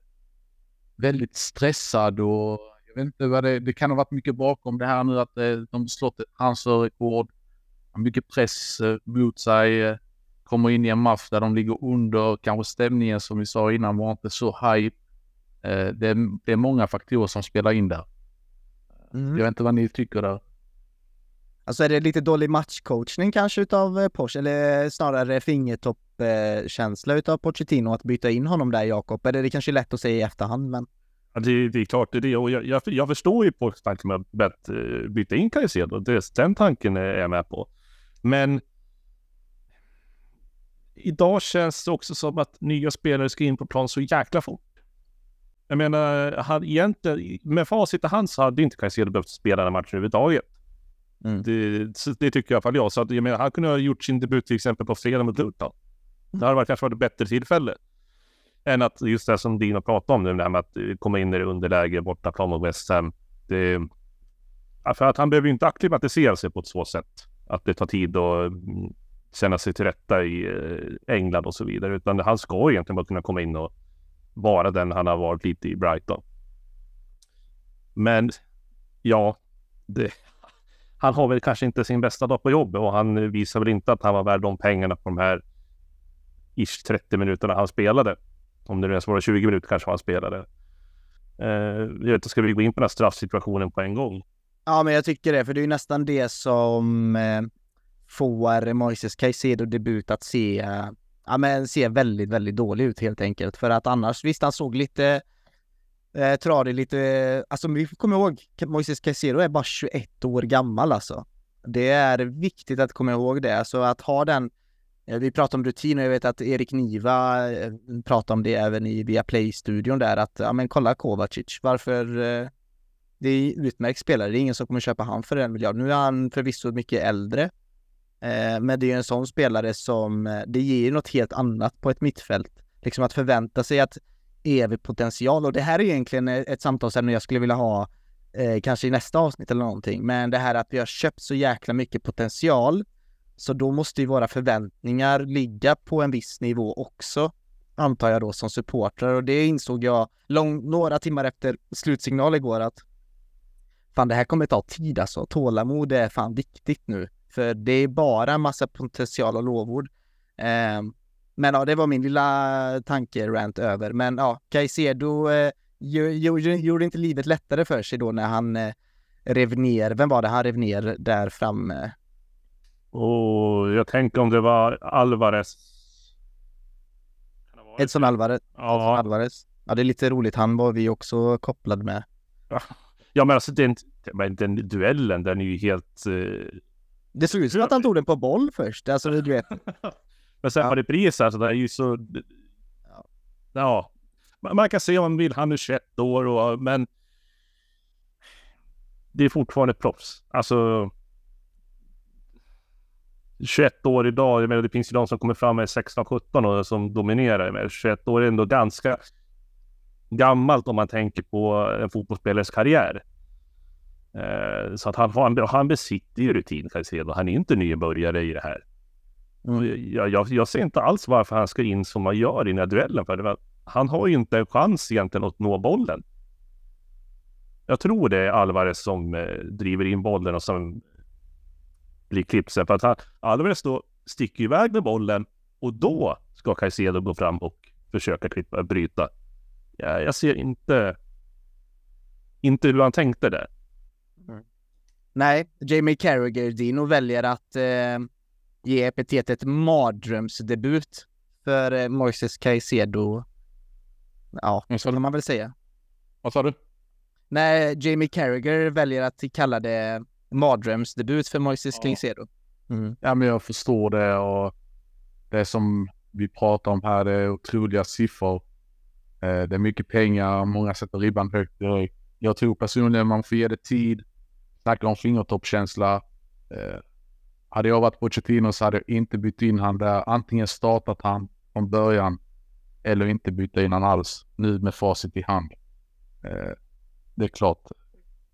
väldigt stressad och jag vet inte vad det, det kan ha varit mycket bakom det här nu att eh, de slått ett transferrekord. Mycket press eh, mot sig, eh, kommer in i en match där de ligger under, kanske stämningen som vi sa innan var inte så hype. Eh, det, är, det är många faktorer som spelar in där. Mm. Jag vet inte vad ni tycker där. Alltså är det lite dålig matchcoachning kanske utav eh, Porsche eller snarare fingertoppkänsla utav Pochettino att byta in honom där Jakob? Eller det kanske är lätt att säga i efterhand men... Ja, det, det är klart det är det och jag, jag, jag förstår ju Porsches tanke med att uh, byta in Caicedo. Det, den tanken är jag med på. Men idag känns det också som att nya spelare ska in på plan så jäkla fort. Jag menar, han egentligen, med facit i hand så hade inte Caicedo behövt spela den matchen överhuvudtaget. Mm. Det, det tycker jag i alla fall jag. Så att, jag menar, han kunde ha gjort sin debut till exempel på fredag mot Luton. Det hade varit, kanske varit ett bättre tillfälle. Än att just det som Dino pratade om nu, det här med att komma in i underläge bortaplan mot West Ham. Det, för att han behöver ju inte acklimatisera sig på ett så sätt. Att det tar tid att mm, känna sig till rätta i eh, England och så vidare. Utan han ska egentligen bara kunna komma in och vara den han har varit lite i Brighton. Men ja, det, han har väl kanske inte sin bästa dag på jobbet och han visar väl inte att han var värd de pengarna på de här ish 30 minuterna han spelade. Om det nu ens var 20 minuter kanske han spelade. Eh, jag vet inte, ska vi gå in på den här straffsituationen på en gång? Ja, men jag tycker det, för det är ju nästan det som eh, får Moises Caicedo debut att se, ja men se väldigt, väldigt dålig ut helt enkelt. För att annars, visst han såg lite eh, tradig, lite, alltså vi får komma ihåg, Moises Caicedo är bara 21 år gammal alltså. Det är viktigt att komma ihåg det, så att ha den eh, vi pratar om rutin och jag vet att Erik Niva eh, pratar om det även i via Play-studion där att, ja men kolla Kovacic, varför eh, det är utmärkt spelare, det är ingen som kommer köpa han för en miljard. Nu är han förvisso mycket äldre, Eh, men det är ju en sån spelare som, eh, det ger något helt annat på ett mittfält. Liksom att förvänta sig att evig potential och det här är egentligen eh, ett samtalsämne jag skulle vilja ha eh, kanske i nästa avsnitt eller någonting. Men det här att vi har köpt så jäkla mycket potential så då måste ju våra förväntningar ligga på en viss nivå också, antar jag då som supportrar och det insåg jag lång, några timmar efter slutsignal igår att fan det här kommer ta tid alltså. Tålamod är fan viktigt nu. För det är bara en massa potential och lovord. Eh, men ja, det var min lilla tanke-rant över. Men ja, Caicedo eh, gjorde inte livet lättare för sig då när han eh, rev ner, vem var det han rev ner där framme? Och jag tänker om det var Alvarez. Edson Alvarez. Ja. Alvarez. Ja, det är lite roligt. Han var vi också kopplad med. Ja, men alltså den, men den duellen, den är ju helt... Eh... Det såg ut som att han tog den på boll först. Alltså, du vet. [laughs] men sen Ja. på repris, alltså det är ju så... Ja. Man kan se om man vill, han är 21 år och men... Det är fortfarande proffs. Alltså... 21 år idag, jag menar det finns ju de som kommer fram med 16-17 och som dominerar. Men 21 år är ändå ganska gammalt om man tänker på en fotbollsspelares karriär. Eh, så att han, han, han besitter ju rutin, Caicedo. Han är inte nybörjare i det här. Och Jag, jag, jag ser inte alls varför han ska in som man gör i den här duellen. För var, han har ju inte en chans egentligen att nå bollen. Jag tror det är Alvarez som eh, driver in bollen och som blir klippt sen. För att han, Alvarez då sticker iväg med bollen och då ska Caicedo gå fram och försöka klippa, bryta. Jag, jag ser inte inte hur han tänkte där. Nej, Jamie Carragher Dino väljer att eh, ge epitetet mardrömsdebut för eh, Moises Caicedo. Ja, Vad så kan man väl säga. Vad sa du? Nej, Jamie Carragher väljer att kalla det mardrömsdebut för Moises Ja. Caicedo. Mm. Ja, men jag förstår det och det som vi pratar om här, det är otroliga siffror. Eh, Det är mycket pengar, många sätter ribban högt direkt. Jag tror personligen man får ge det tid. Snacka om fingertoppskänsla. Eh, Hade jag varit Pochettino så hade jag inte bytt in han där. Antingen startat han från början eller inte byta in han alls. Nu med facit i hand. Eh, Det är klart.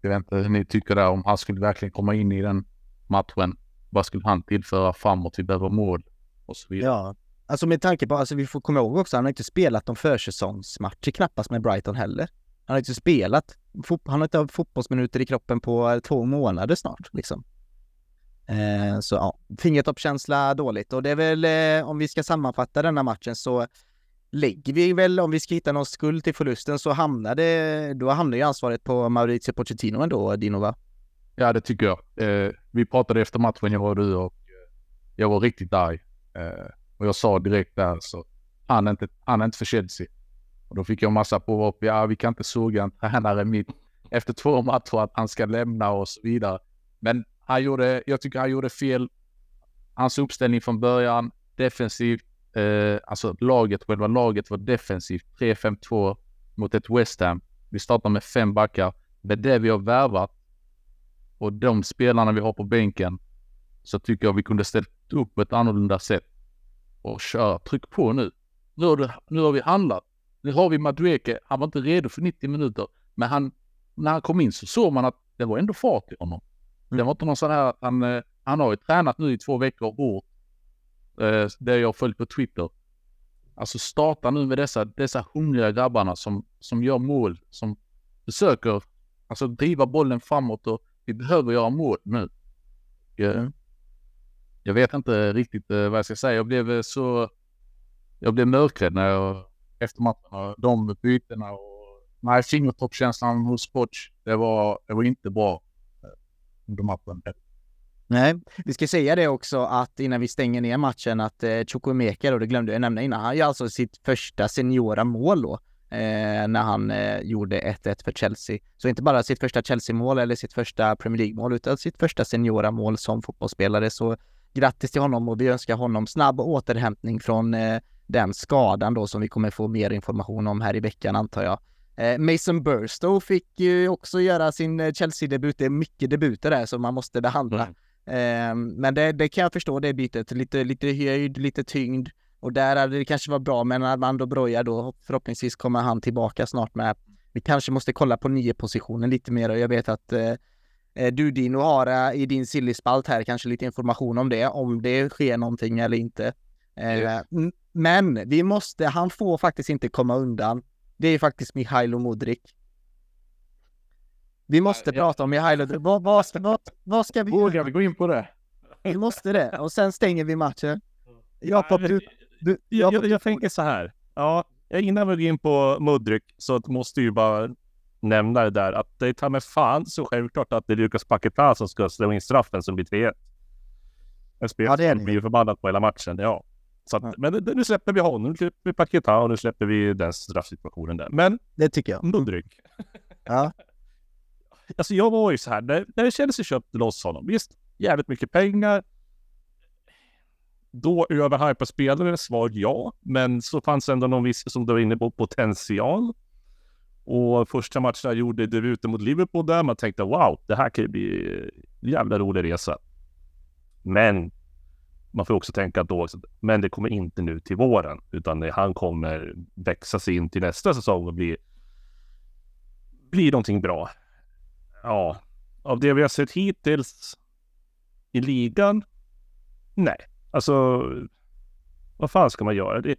Jag vet inte hur ni tycker där om han skulle verkligen komma in i den matchen. Vad skulle han tillföra framåt? Vi behöver mål och så vidare. Ja, alltså med tanke på, alltså vi får komma ihåg också, han har inte spelat någon försäsongsmatcher knappast med Brighton heller. Han har inte spelat, han har inte haft fotbollsminuter i kroppen på två månader snart liksom. Eh, så ja, fingertoppskänsla dåligt och det är väl, eh, om vi ska sammanfatta denna matchen så lägger vi väl, om vi ska hitta någon skuld till förlusten så hamnar det, då hamnar ju ansvaret på Maurizio Pochettino ändå, Dino va? Ja, det tycker jag. Eh, vi pratade efter matchen, jag var du, och jag var riktigt arg. Eh, och jag sa direkt där så, han är inte, han är inte för Chelsea. Och då fick jag massa påhopp. Ja, vi kan inte såga en tränare mitt efter två matcher att han ska lämna och så vidare. Men han gjorde, jag tycker han gjorde fel. Hans uppställning från början, defensivt, eh, alltså laget, själva laget var defensivt. 3-5-2 mot ett West Ham. Vi startar med fem backar. Med det vi har värvat och de spelarna vi har på bänken så tycker jag vi kunde ställt upp på ett annorlunda sätt och köra. Tryck på nu. Nu har, du, nu har vi handlat. Nu har vi Madueke. Han var inte redo för 90 minuter, men han, när han kom in så såg man att det var ändå fart i honom. Det var inte någon sån här att han, eh, han har ju tränat nu i två veckor hårt. Eh, det jag har följt på Twitter. Alltså starta nu med dessa, dessa hungriga grabbarna som, som gör mål, som försöker alltså driva bollen framåt och vi behöver göra mål nu. Jag, Mm. jag vet inte riktigt eh, vad jag ska säga. Jag blev så... Jag blev mörkrädd när jag, efter matcherna. De bytena och... Nej, fingertoppskänslan hos Poch, det var, det var inte bra eh, under matchen. Nej, vi ska säga det också att innan vi stänger ner matchen att eh, och då, det glömde jag nämna innan, han gör alltså sitt första seniora mål då. Eh, när han eh, gjorde 1-1 för Chelsea. Så inte bara sitt första Chelsea-mål eller sitt första Premier League-mål utan sitt första seniora mål som fotbollsspelare. Så grattis till honom och vi önskar honom snabb återhämtning från eh, den skadan då som vi kommer få mer information om här i veckan antar jag. Eh, Mason Burstow fick ju också göra sin eh, Chelsea-debut. Det är mycket debuter där som man måste behandla. Eh, men det, det kan jag förstå det bytet. Lite, lite höjd, lite tyngd. Och där hade det kanske varit bra med Armando Broja då. Förhoppningsvis kommer han tillbaka snart med. Vi kanske måste kolla på nio positionen lite mer och jag vet att eh, du Dino har i din sillispalt här kanske lite information om det, om det sker någonting eller inte. Eh, m- Men vi måste, han får faktiskt inte komma undan. Det är faktiskt Mihailo Modric. Vi måste Ja, ja. prata om Mihailo. Vad, vad, vad, vad ska vi Vågar vi gå in på det? vi måste det. Och sen stänger vi matchen. Jakob, du... du Jag, jag, jag tänker så här. Ja, innan vi går in på Mudryk så måste ju bara nämna det där att det är ta mig fan så självklart att det är Lukas Paquetá som ska slå in straffen som blir 3-1. En Ja, spelare det är ju förbannad på hela matchen. Ja. Så att, Ja. Men nu släpper vi honom, nu släpper vi Paquetá och nu släpper vi den straffsituationen där. Men Det tycker jag. Mudryk. Ja. [laughs] Alltså jag var ju så här, när, när Chelsea köpte loss honom, visst, jävligt mycket pengar. Då överhypade spelare, svar ja. Men så fanns ändå någon viss, som du var inne på, potential. Och första matchen jag gjorde debuten mot Liverpool där, man tänkte wow, det här kan ju bli en jävla rolig resa. Men man får också tänka då men det kommer inte nu till våren, utan det, han kommer växa sig in till nästa säsong och bli, bli någonting bra. Ja, av det vi har sett hittills i ligan, nej. Alltså, vad fan ska man göra? Det,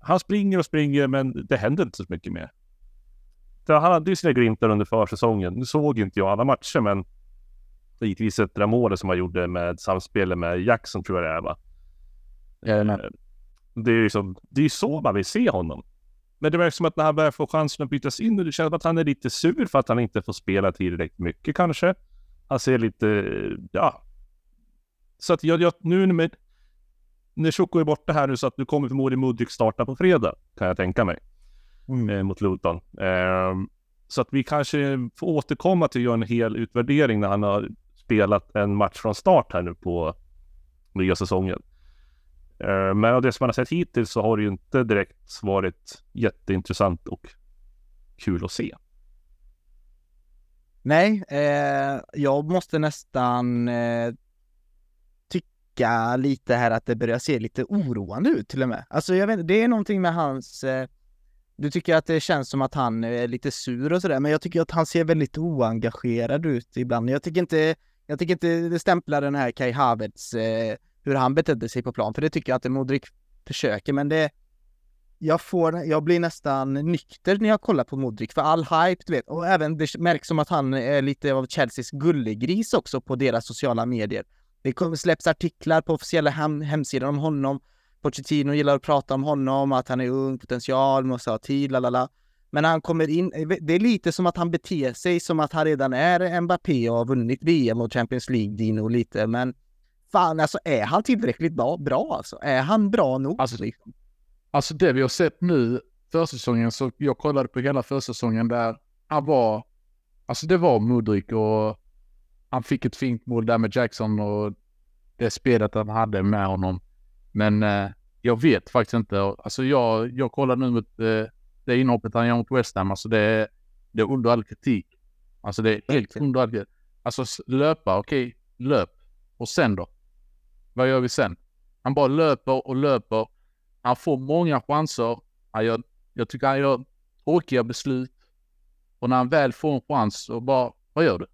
han springer och springer, men det händer inte så mycket mer. Han hade ju sina glimtar under försäsongen. Nu såg inte jag alla matcher, men givetvis ett målet som han gjorde med samspelet med Jackson tror jag det är va? Ja, nej. Eh, Det är ju som, det är ju så man vill se honom. Men det verkar som att när han börjar få chansen att bytas in, och det känns att han är lite sur för att han inte får spela tillräckligt mycket kanske. Han ser lite, ja. Så att jag, jag nu med, när Choco är borta här nu så att nu kommer förmodligen Mudryk starta på fredag, kan jag tänka mig. Mm. Eh, mot Luton. Eh, så att vi kanske får återkomma till att göra en hel utvärdering när han har spelat en match från start här nu på nya säsongen. Eh, men av det som man har sett hittills så har det ju inte direkt varit jätteintressant och kul att se. Nej, eh, jag måste nästan eh, tycka lite här att det börjar se lite oroande ut till och med. Alltså jag vet det är någonting med hans eh, du tycker att det känns som att han är lite sur och sådär, men jag tycker att han ser väldigt oengagerad ut ibland. Jag tycker inte, jag tycker inte det stämplar den här Kai Havertz eh, hur han betedde sig på plan, för det tycker jag att Modric försöker, men det... Jag får, jag blir nästan nykter när jag kollar på Modric, för all hype, du vet, och även det märks som att han är lite av Chelseas gullegris också på deras sociala medier. Det släpps artiklar på officiella hem hemsidan om honom. Pochettino gillar att prata om honom, att han är ung, potential, måste ha tid, lalala. Men han kommer in, det är lite som att han beter sig som att han redan är Mbappé och har vunnit VM och Champions League, Dino, lite, men fan alltså är han tillräckligt bra, bra alltså? Är han bra nog? Alltså, liksom? alltså det vi har sett nu försäsongen, så jag kollade på hela försäsongen där han var, alltså det var Mudrik och han fick ett fint mål där med Jackson och det spelet han hade med honom. Men eh, jag vet faktiskt inte. Alltså jag, jag kollar nu mot eh, det inhoppet han gör mot West Ham. Alltså det är, det är under all kritik. Alltså det är helt under all kritik. Alltså löpa, okej, okay, löp. Och sen då? Vad gör vi sen? Han bara löper och löper. Han får många chanser. Han gör, jag tycker han gör tråkiga beslut. Och när han väl får en chans så bara, vad gör du?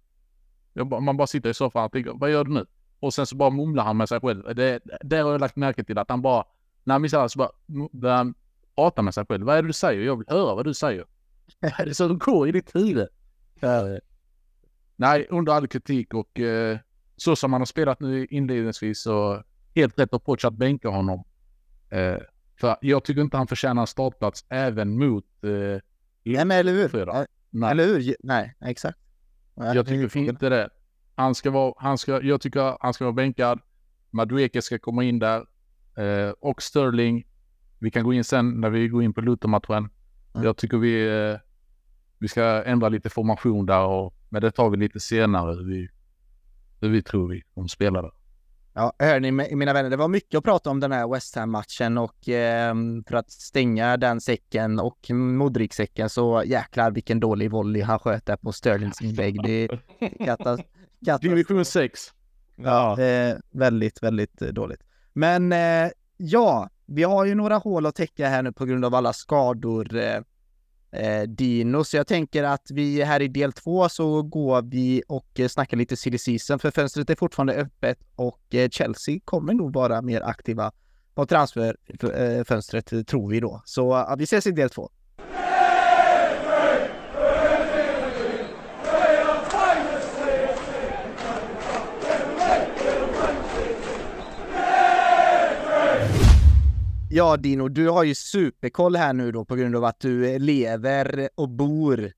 Bara, man bara sitter i soffan och tänker, vad gör du nu? Och sen så bara mumlar han med sig själv. Det, det har jag lagt märke till att han bara, när han missar så bara prata med sig själv. Vad är det du säger? Jag vill höra vad du säger. Vad [laughs] är det som går i ditt huvud? Nej, under all kritik och eh, så som han har spelat nu inledningsvis så helt rätt approach att bänka honom. Eh, för jag tycker inte han förtjänar en startplats även mot... Eh, Nej, men eller hur? Nej. Eller hur? Nej, exakt. Jag tycker inte det. Han ska vara, han ska, jag tycker han ska vara bänkad. Madueke ska komma in där. Eh, och Sterling. Vi kan gå in sen när vi går in på Luton-matchen. Mm. Jag tycker vi, eh, vi ska ändra lite formation där och, men det tar vi lite senare. Hur vi, hur vi tror vi de spelar där. Ja, hör ni mina vänner, det var mycket att prata om den här West Ham-matchen och eh, för att stänga den säcken och Modric-säcken så jäklar vilken dålig volley han sköt där på Sterlings inlägg. Det är katas Division 6. Ja, eh, väldigt, väldigt dåligt. Men eh, ja, vi har ju några hål att täcka här nu på grund av alla skador eh, eh Dino. Så jag tänker att vi här i del två så går vi och eh, snackar lite silly season för fönstret är fortfarande öppet och eh, Chelsea kommer nog vara mer aktiva på transferfönstret tror vi då. Så vi ses i del två. Ja Dino, du har ju superkoll här nu då på grund av att du lever och bor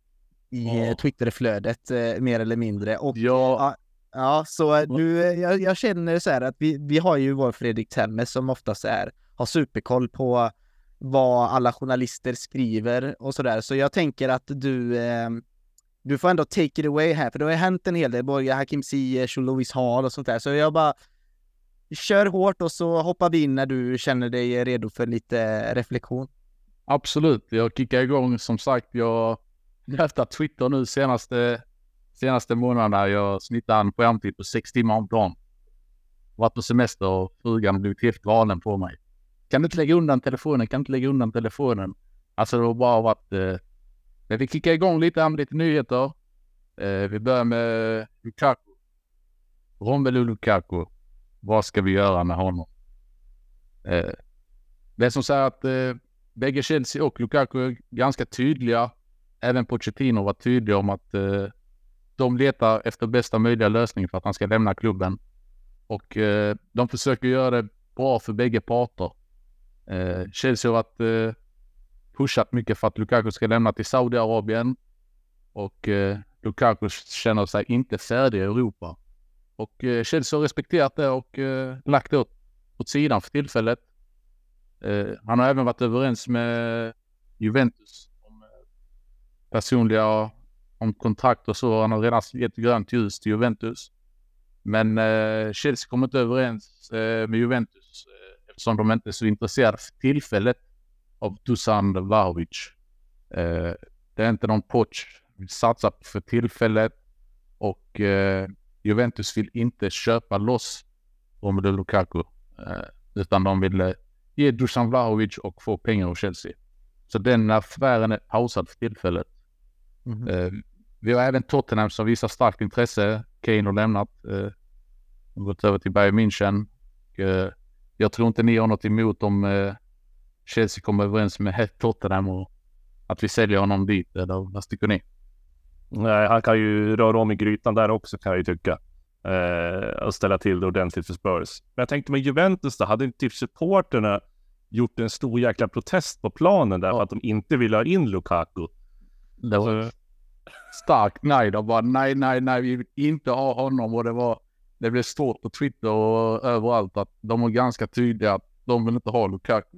i oh. Twitterflödet eh, mer eller mindre. Och, ja. Ja, så du, jag, jag, känner så här att vi, vi har ju vår Fredrik Temme som oftast är, har superkoll på vad alla journalister skriver och sådär. Så jag tänker att du, eh, du får ändå take it away här, för det har ju hänt en hel del, både Hakim Ziyech och Louis Hall och sånt där. Så jag bara kör hårt och så hoppar vi in när du känner dig redo för lite reflektion. Absolut, jag kickar igång som sagt. Jag har häftat Twitter nu senaste, senaste månaderna. Jag snittar en skärmtid på sex timmar om dagen. Varit på semester och frugan blivit helt galen på mig. Kan du inte lägga undan telefonen? Kan du inte lägga undan telefonen? Alltså det har bara varit... Eh... Men vi kickar igång lite här med lite nyheter. Eh, vi börjar med Lukaku. Romelu Lukaku. Vad ska vi göra med honom? Eh, det som säger att eh, bägge Chelsea och Lukaku är ganska tydliga. Även Pochettino var tydlig om att eh, de letar efter bästa möjliga lösning för att han ska lämna klubben. Och eh, de försöker göra det bra för bägge parter. Eh, Chelsea har varit eh, pushat mycket för att Lukaku ska lämna till Saudiarabien. Och eh, Lukaku känner sig inte färdig i Europa. Och eh, Chelsea har respekterat det och eh, lagt det åt, åt sidan för tillfället. Eh, han har även varit överens med Juventus om eh, personliga om kontrakt och så. Han har redan gett grönt ljus till Juventus. Men eh, Chelsea kommer inte överens eh, med Juventus eh, eftersom de inte är så intresserade för tillfället av Dusan Vlahovic. Eh, det är inte någon poch vi satsar för tillfället och eh, Juventus vill inte köpa loss Romelu Lukaku eh, utan de vill ge Dusan Vlahovic och få pengar av Chelsea. Så den affären är pausad för tillfället. Mm. Eh, vi har även Tottenham som visar starkt intresse. Kane har lämnat. Eh, gått över till Bayern München. Eh, jag tror inte ni har något emot om eh, Chelsea kommer överens med Tottenham och att vi säljer honom dit. Eller vad tycker ni? Nej, han kan ju röra om i grytan där också kan jag ju tycka. Eh, och ställa till det ordentligt för Spurs. Men jag tänkte med Juventus då, hade inte typ supporterna gjort en stor jäkla protest på planen därför ja. att de inte ville ha in Lukaku? Det var Så... starkt nej. De bara nej, nej, nej, vi vill inte ha honom och det var det blev stort på Twitter och överallt att de var ganska tydliga att de vill inte ha Lukaku.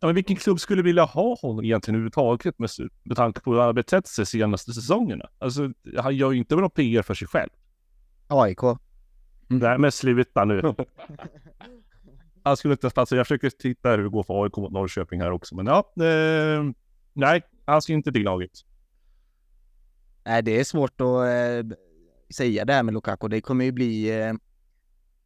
Ja, men vilken klubb skulle vilja ha honom egentligen överhuvudtaget med, med tanke på hur han har betett sig senaste säsongerna? Alltså, han gör ju inte bra PR för sig själv. AIK. Mm. Nej, men sluta nu. han skulle inte platsa. Jag försöker titta hur det går för AIK mot Norrköping här också, men ja. Eh, nej, han ska inte till laget. Nej, det är svårt att eh, säga det här med Lukaku. Det kommer ju bli eh,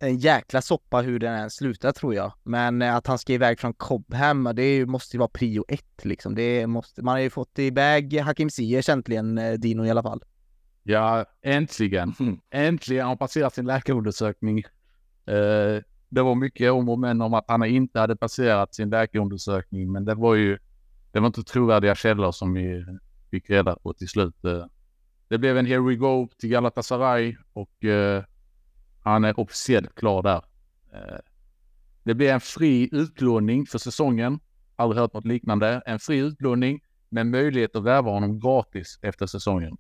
en jäkla soppa hur den än slutar tror jag. Men eh, att han ska iväg från Cobham, det måste ju vara prio ett liksom. Det måste, man har ju fått iväg Hakim Ziyech äntligen, eh, Dino i alla fall. Ja, äntligen. Mm. Äntligen har han passerat sin läkarundersökning. Eh, det var mycket om och men om att han inte hade passerat sin läkarundersökning, men det var ju, det var inte trovärdiga källor som vi fick reda på till slut. Eh, det blev en here we go till Galatasaray och eh, han är officiellt klar där. Eh, det blir en fri utlåning för säsongen. Aldrig hört något liknande. En fri utlåning med möjlighet att värva honom gratis efter säsongen.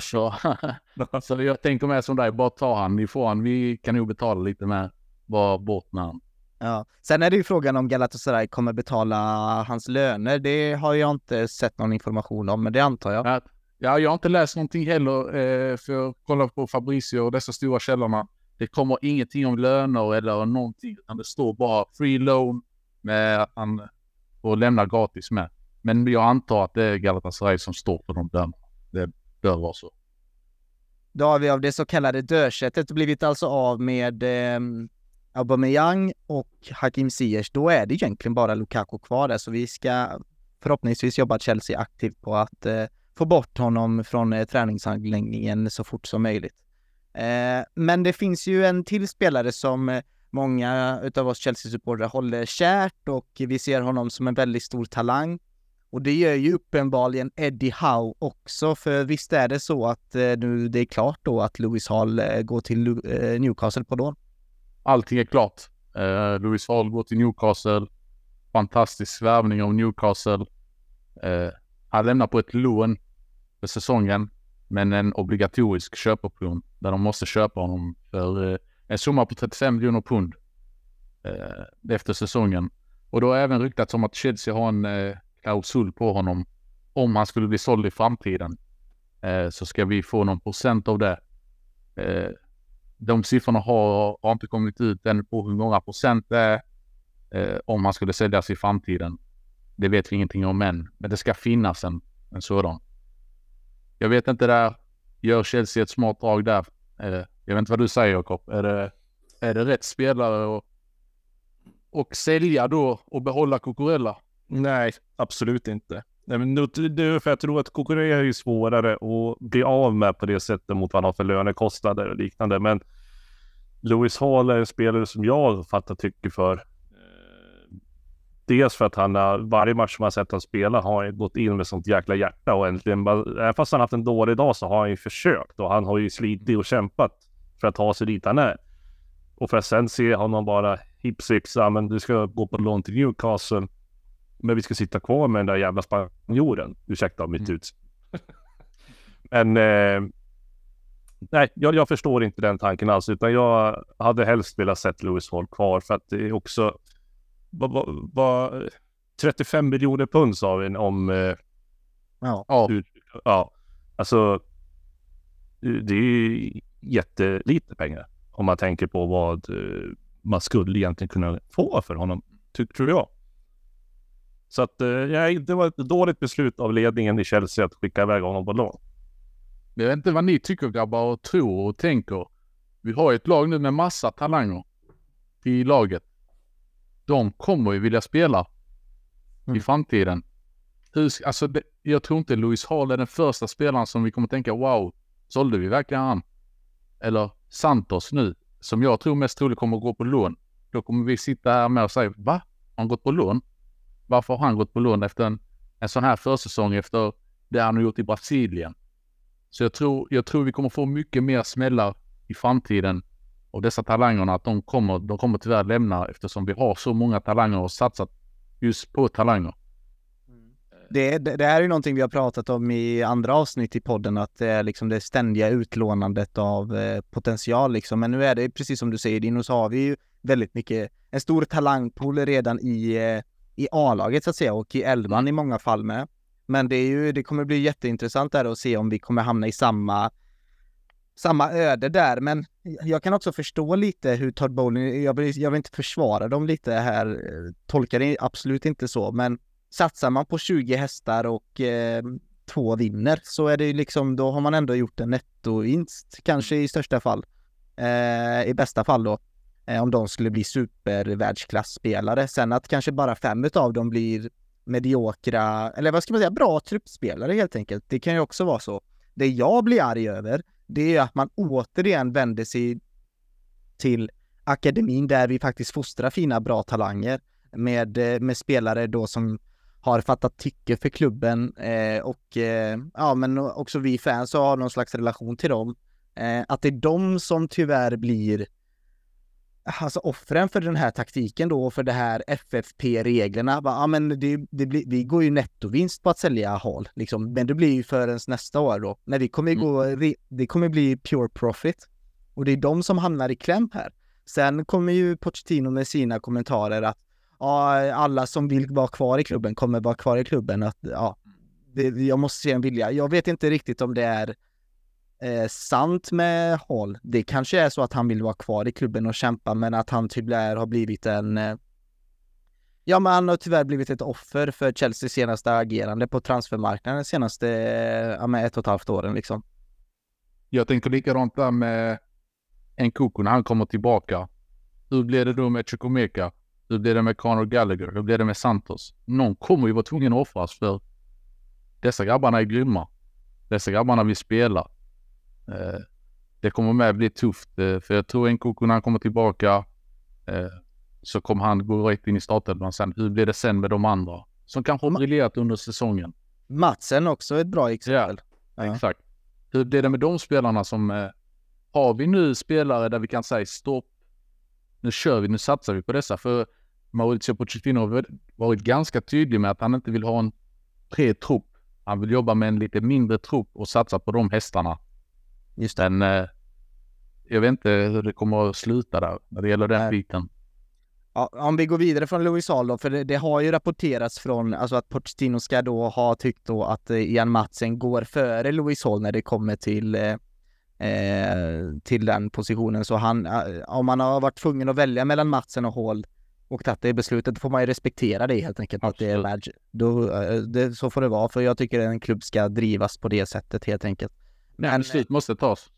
Så, [laughs] så jag tänker med som dig, bara ta han ifrån. Vi kan nog betala lite mer. Bara bort med han. Ja. Sen är det ju frågan om Galatasaray kommer betala hans löner. Det har jag inte sett någon information om, men det antar jag. Ja, ja jag har inte läst någonting heller, eh, för jag kollar på Fabricio och dessa stora källorna. Det kommer ingenting om löner eller någonting, utan det står bara free loan med att han får lämna gratis med. Men jag antar att det är Galatasaray som står för de lönerna. Det bör vara så. Då har vi av det så kallade dödköttet blivit alltså av med eh, Aubameyang och Hakim Ziyech. Då är det egentligen bara Lukaku kvar där, så vi ska förhoppningsvis jobba Chelsea aktivt på att eh, få bort honom från eh, träningsanläggningen så fort som möjligt. Eh, men det finns ju en till spelare som eh, många utav oss Chelsea-supportrar håller kärt och vi ser honom som en väldigt stor talang. Och det gör ju uppenbarligen Eddie Howe också, för visst är det så att eh, nu det är klart då att Lewis Hall går till Newcastle på lån? Allting är klart. Uh, Lewis Hall går till Newcastle. Fantastisk värvning av Newcastle. Uh, han lämnar på ett lån för säsongen, men en obligatorisk köpoption där de måste köpa honom för eh, en summa på 35 miljoner pund eh, efter säsongen. Och då har även ryktats om att Chelsea har en eh, klausul på honom. Om han skulle bli såld i framtiden eh, så ska vi få någon procent av det. Eh, de siffrorna har, har, inte kommit ut än på hur många procent det är eh, om han skulle säljas i framtiden. Det vet vi ingenting om än, men det ska finnas en, en sådan. Jag vet inte där gör Chelsea ett smart drag där? Jag vet inte vad du säger Jakob. Är det, är det rätt spelare och, och sälja då och behålla Cucurella? Nej, absolut inte. Nej, men det är för jag tror att Cucurella är ju svårare att bli av med på det sättet mot vad han har för lönekostnader och liknande. Men Lewis Hall är en spelare som jag fattar tycker för. Dels för att han har, varje match som man sett honom spela har han gått in med sånt jäkla hjärta och äntligen, även fast han haft en dålig dag så har han ju försökt och han har ju slitit och kämpat för att ta sig dit han är. Och för att sen se honom bara hipsixa, men du ska gå på lån till Newcastle. men vi ska sitta kvar med den där jävla spanjoren. Ursäkta mitt Mm. ut. men eh, nej, jag, jag förstår inte den tanken alls, utan jag hade helst velat sett Lewis Hall kvar för att det är också vad, vad, vad 35 miljoner pund sa vi om eh, Ja. Ja, hur, ja, alltså det är ju jättelite pengar om man tänker på vad eh, man skulle egentligen kunna få för honom, ty- tror jag. Så att eh, det var ett dåligt beslut av ledningen i Chelsea att skicka iväg honom på lån. jag vet inte vad ni tycker grabbar och tror och tänker. Vi har ju ett lag nu med massa talanger i laget. De kommer ju vilja spela i Mm. framtiden. Hur, ska- alltså, det, jag tror inte Louis Hall är den första spelaren som vi kommer tänka wow, sålde vi verkligen han? Eller Santos nu, som jag tror mest troligt kommer att gå på lån. Då kommer vi sitta här med och säga va? Har han gått på lån? Varför har han gått på lån efter en, en sån här försäsong efter det han har gjort i Brasilien? Så jag tror, jag tror vi kommer få mycket mer smällar i framtiden. Och dessa talangerna, att de kommer, de kommer tyvärr lämna eftersom vi har så många talanger och satsat just på talanger. Det, det, det här är ju någonting vi har pratat om i andra avsnitt i podden, att det är liksom det ständiga utlånandet av eh, potential liksom. Men nu är det precis som du säger Dino, så har vi ju väldigt mycket, en stor talangpool redan i, eh, i A-laget så att säga och i elvan i många fall med. Men det är ju, det kommer bli jätteintressant där att se om vi kommer hamna i samma samma öde där, men jag kan också förstå lite hur Todd Bowling, jag vill, jag vill inte försvara dem lite här, tolkar det absolut inte så, men satsar man på 20 hästar och eh, två vinner så är det ju liksom, då har man ändå gjort en nettovinst, kanske i största fall. Eh, I bästa fall då. Eh, om de skulle bli supervärldsklasspelare. Sen att kanske bara fem utav dem blir mediokra, eller vad ska man säga, bra truppspelare helt enkelt. Det kan ju också vara så. Det jag blir arg över, det är att man återigen vänder sig till akademin där vi faktiskt fostrar fina, bra talanger med, eh, med spelare då som har fattat tycke för klubben eh, och eh, ja, men också vi fans har någon slags relation till dem. Eh, att det är de som tyvärr blir alltså offren för den här taktiken då för det här FFP-reglerna. Ja, men det, det blir, vi går ju nettovinst på att sälja Hall, liksom. men det blir ju förrän nästa år då. När vi kommer gå, re- det kommer bli pure profit. Och det är de som hamnar i kläm här. Sen kommer ju Pochettino med sina kommentarer att ja, alla som vill vara kvar i klubben kommer vara kvar i klubben. Att, ja, det, jag måste se en vilja. Jag vet inte riktigt om det är eh, sant med Hall. Det kanske är så att han vill vara kvar i klubben och kämpa, men att han tyvärr har blivit en eh, Ja, men han har tyvärr blivit ett offer för Chelseas senaste agerande på transfermarknaden de senaste eh, ja, med ett och ett halvt åren liksom. Jag tänker likadant där med Nkoko när han kommer tillbaka. Hur blir det då med Chukwemeka? Hur blir det med Conor Gallagher? Hur blir det med Santos? Någon kommer ju vara tvungen att offras för dessa grabbarna är grymma. Dessa grabbarna vill spela. Eh, det kommer med bli tufft eh, för jag tror Nkunku när han kommer tillbaka eh, så kommer han gå rätt in i startelvan sen. Hur blir det sen med de andra som kanske har briljerat under säsongen? Matsen också ett bra exempel. Ja. Exakt. Hur blir det med de spelarna som... Har vi nu spelare där vi kan säga stopp, nu kör vi, nu satsar vi på dessa. För Maurizio Pochettino har varit ganska tydlig med att han inte vill ha en bred trupp. Han vill jobba med en lite mindre trupp och satsa på de hästarna. Just det. Men eh, jag vet inte hur det kommer att sluta där när det gäller den Nej. biten. Ja, om vi går vidare från Louis Hall då, för det, det har ju rapporterats från, alltså att Pochettino ska då ha tyckt då att eh, Ian Matsen går före Louis Hall när det kommer till eh, eh, till den positionen. Så han, om man har varit tvungen att välja mellan Matsen och Hall och tagit det beslutet, då får man ju respektera det helt enkelt. Att det är då, det, så får det vara, för jag tycker en klubb ska drivas på det sättet helt enkelt. Men beslut måste tas.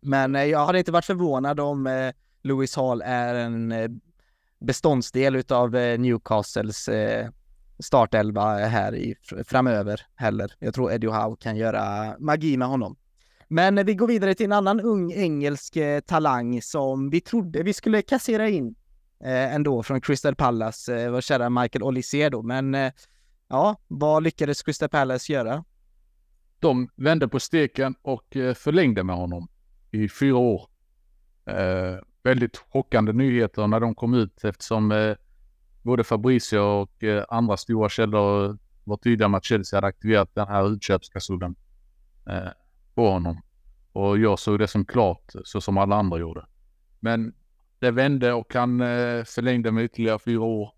Men eh, jag hade inte varit förvånad om eh, Louis Hall är en eh, beståndsdel utav eh, Newcastles eh, startelva här i, fr- framöver heller. Jag tror Eddie Howe kan göra magi med honom. Men eh, vi går vidare till en annan ung engelsk eh, talang som vi trodde vi skulle kassera in ändå från Crystal Palace, vår kära Michael Olise då. Men ja, vad lyckades Crystal Palace göra? De vände på steken och eh, förlängde med honom i fyra år. Eh, väldigt chockande nyheter när de kom ut eftersom eh, både Fabricio och eh, andra stora källor var tydliga med att Chelsea hade aktiverat den här utköpsklausulen eh, på honom. Och jag såg det som klart, eh, så som alla andra gjorde. Men det vände och han eh, förlängde med ytterligare fyra år.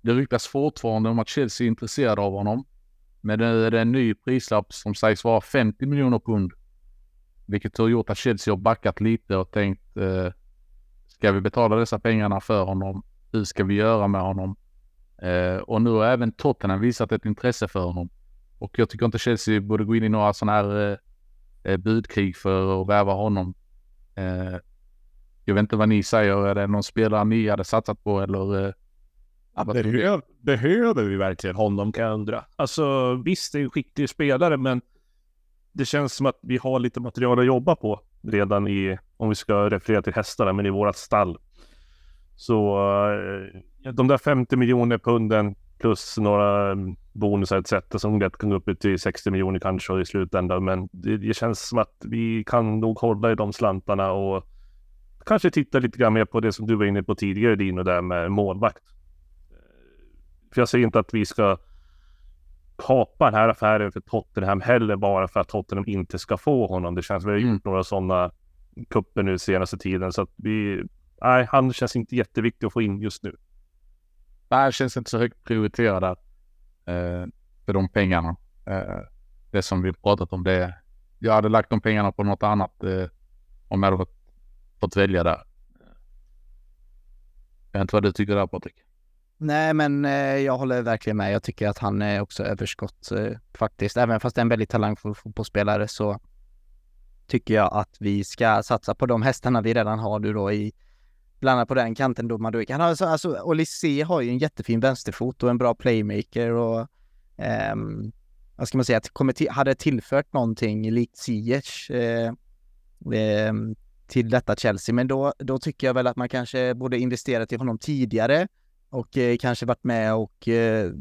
Det ryktas fortfarande om att Chelsea är intresserade av honom. Men nu är det en ny prislapp som sägs vara 50 miljoner pund. Vilket har gjort att Chelsea har backat lite och tänkt eh, ska vi betala dessa pengarna för honom? Hur ska vi göra med honom? Eh, och nu har även Tottenham visat ett intresse för honom. Och jag tycker inte Chelsea borde gå in i några sådana här eh, eh, budkrig för att värva honom. Eh, jag vet inte vad ni säger. Är det någon spelare ni hade satsat på eller? Eh, Eh, behöver, behöver vi verkligen honom kan jag undra. Alltså visst, det är en skicklig spelare, men det känns som att vi har lite material att jobba på redan i, om vi ska referera till hästarna, men i vårat stall. Så uh, de där 50 miljoner punden plus några bonusar etc. som lätt kan gå upp till 60 miljoner kanske i slutändan. Men det, det, känns som att vi kan nog hålla i de slantarna och kanske titta lite grann mer på det som du var inne på tidigare Dino, där med målvakt. För jag säger inte att vi ska kapa den här affären för Tottenham heller bara för att Tottenham inte ska få honom. Det känns, vi har gjort mm. några sådana kupper nu senaste tiden så att vi, nej, han känns inte jätteviktig att få in just nu. Nej, känns inte så högt prioriterad där, eh, för de pengarna. Eh, det som vi pratat om det. Jag hade lagt de pengarna på något annat eh, om jag hade fått, fått välja där. Jag vet inte vad du tycker där Patrik? Nej, men eh, jag håller verkligen med. Jag tycker att han är också överskott eh, faktiskt. Även fast det är en väldigt talangfull fotbollsspelare så tycker jag att vi ska satsa på de hästarna vi redan har nu då i bland annat på den kanten då Maduik. Han har alltså, alltså Olysée har ju en jättefin vänsterfot och en bra playmaker och um, vad ska man säga, att kommer till, hade tillfört någonting likt Ziyech eh, eh, till detta Chelsea. Men då, då tycker jag väl att man kanske borde investera till honom tidigare och eh, kanske varit med och eh,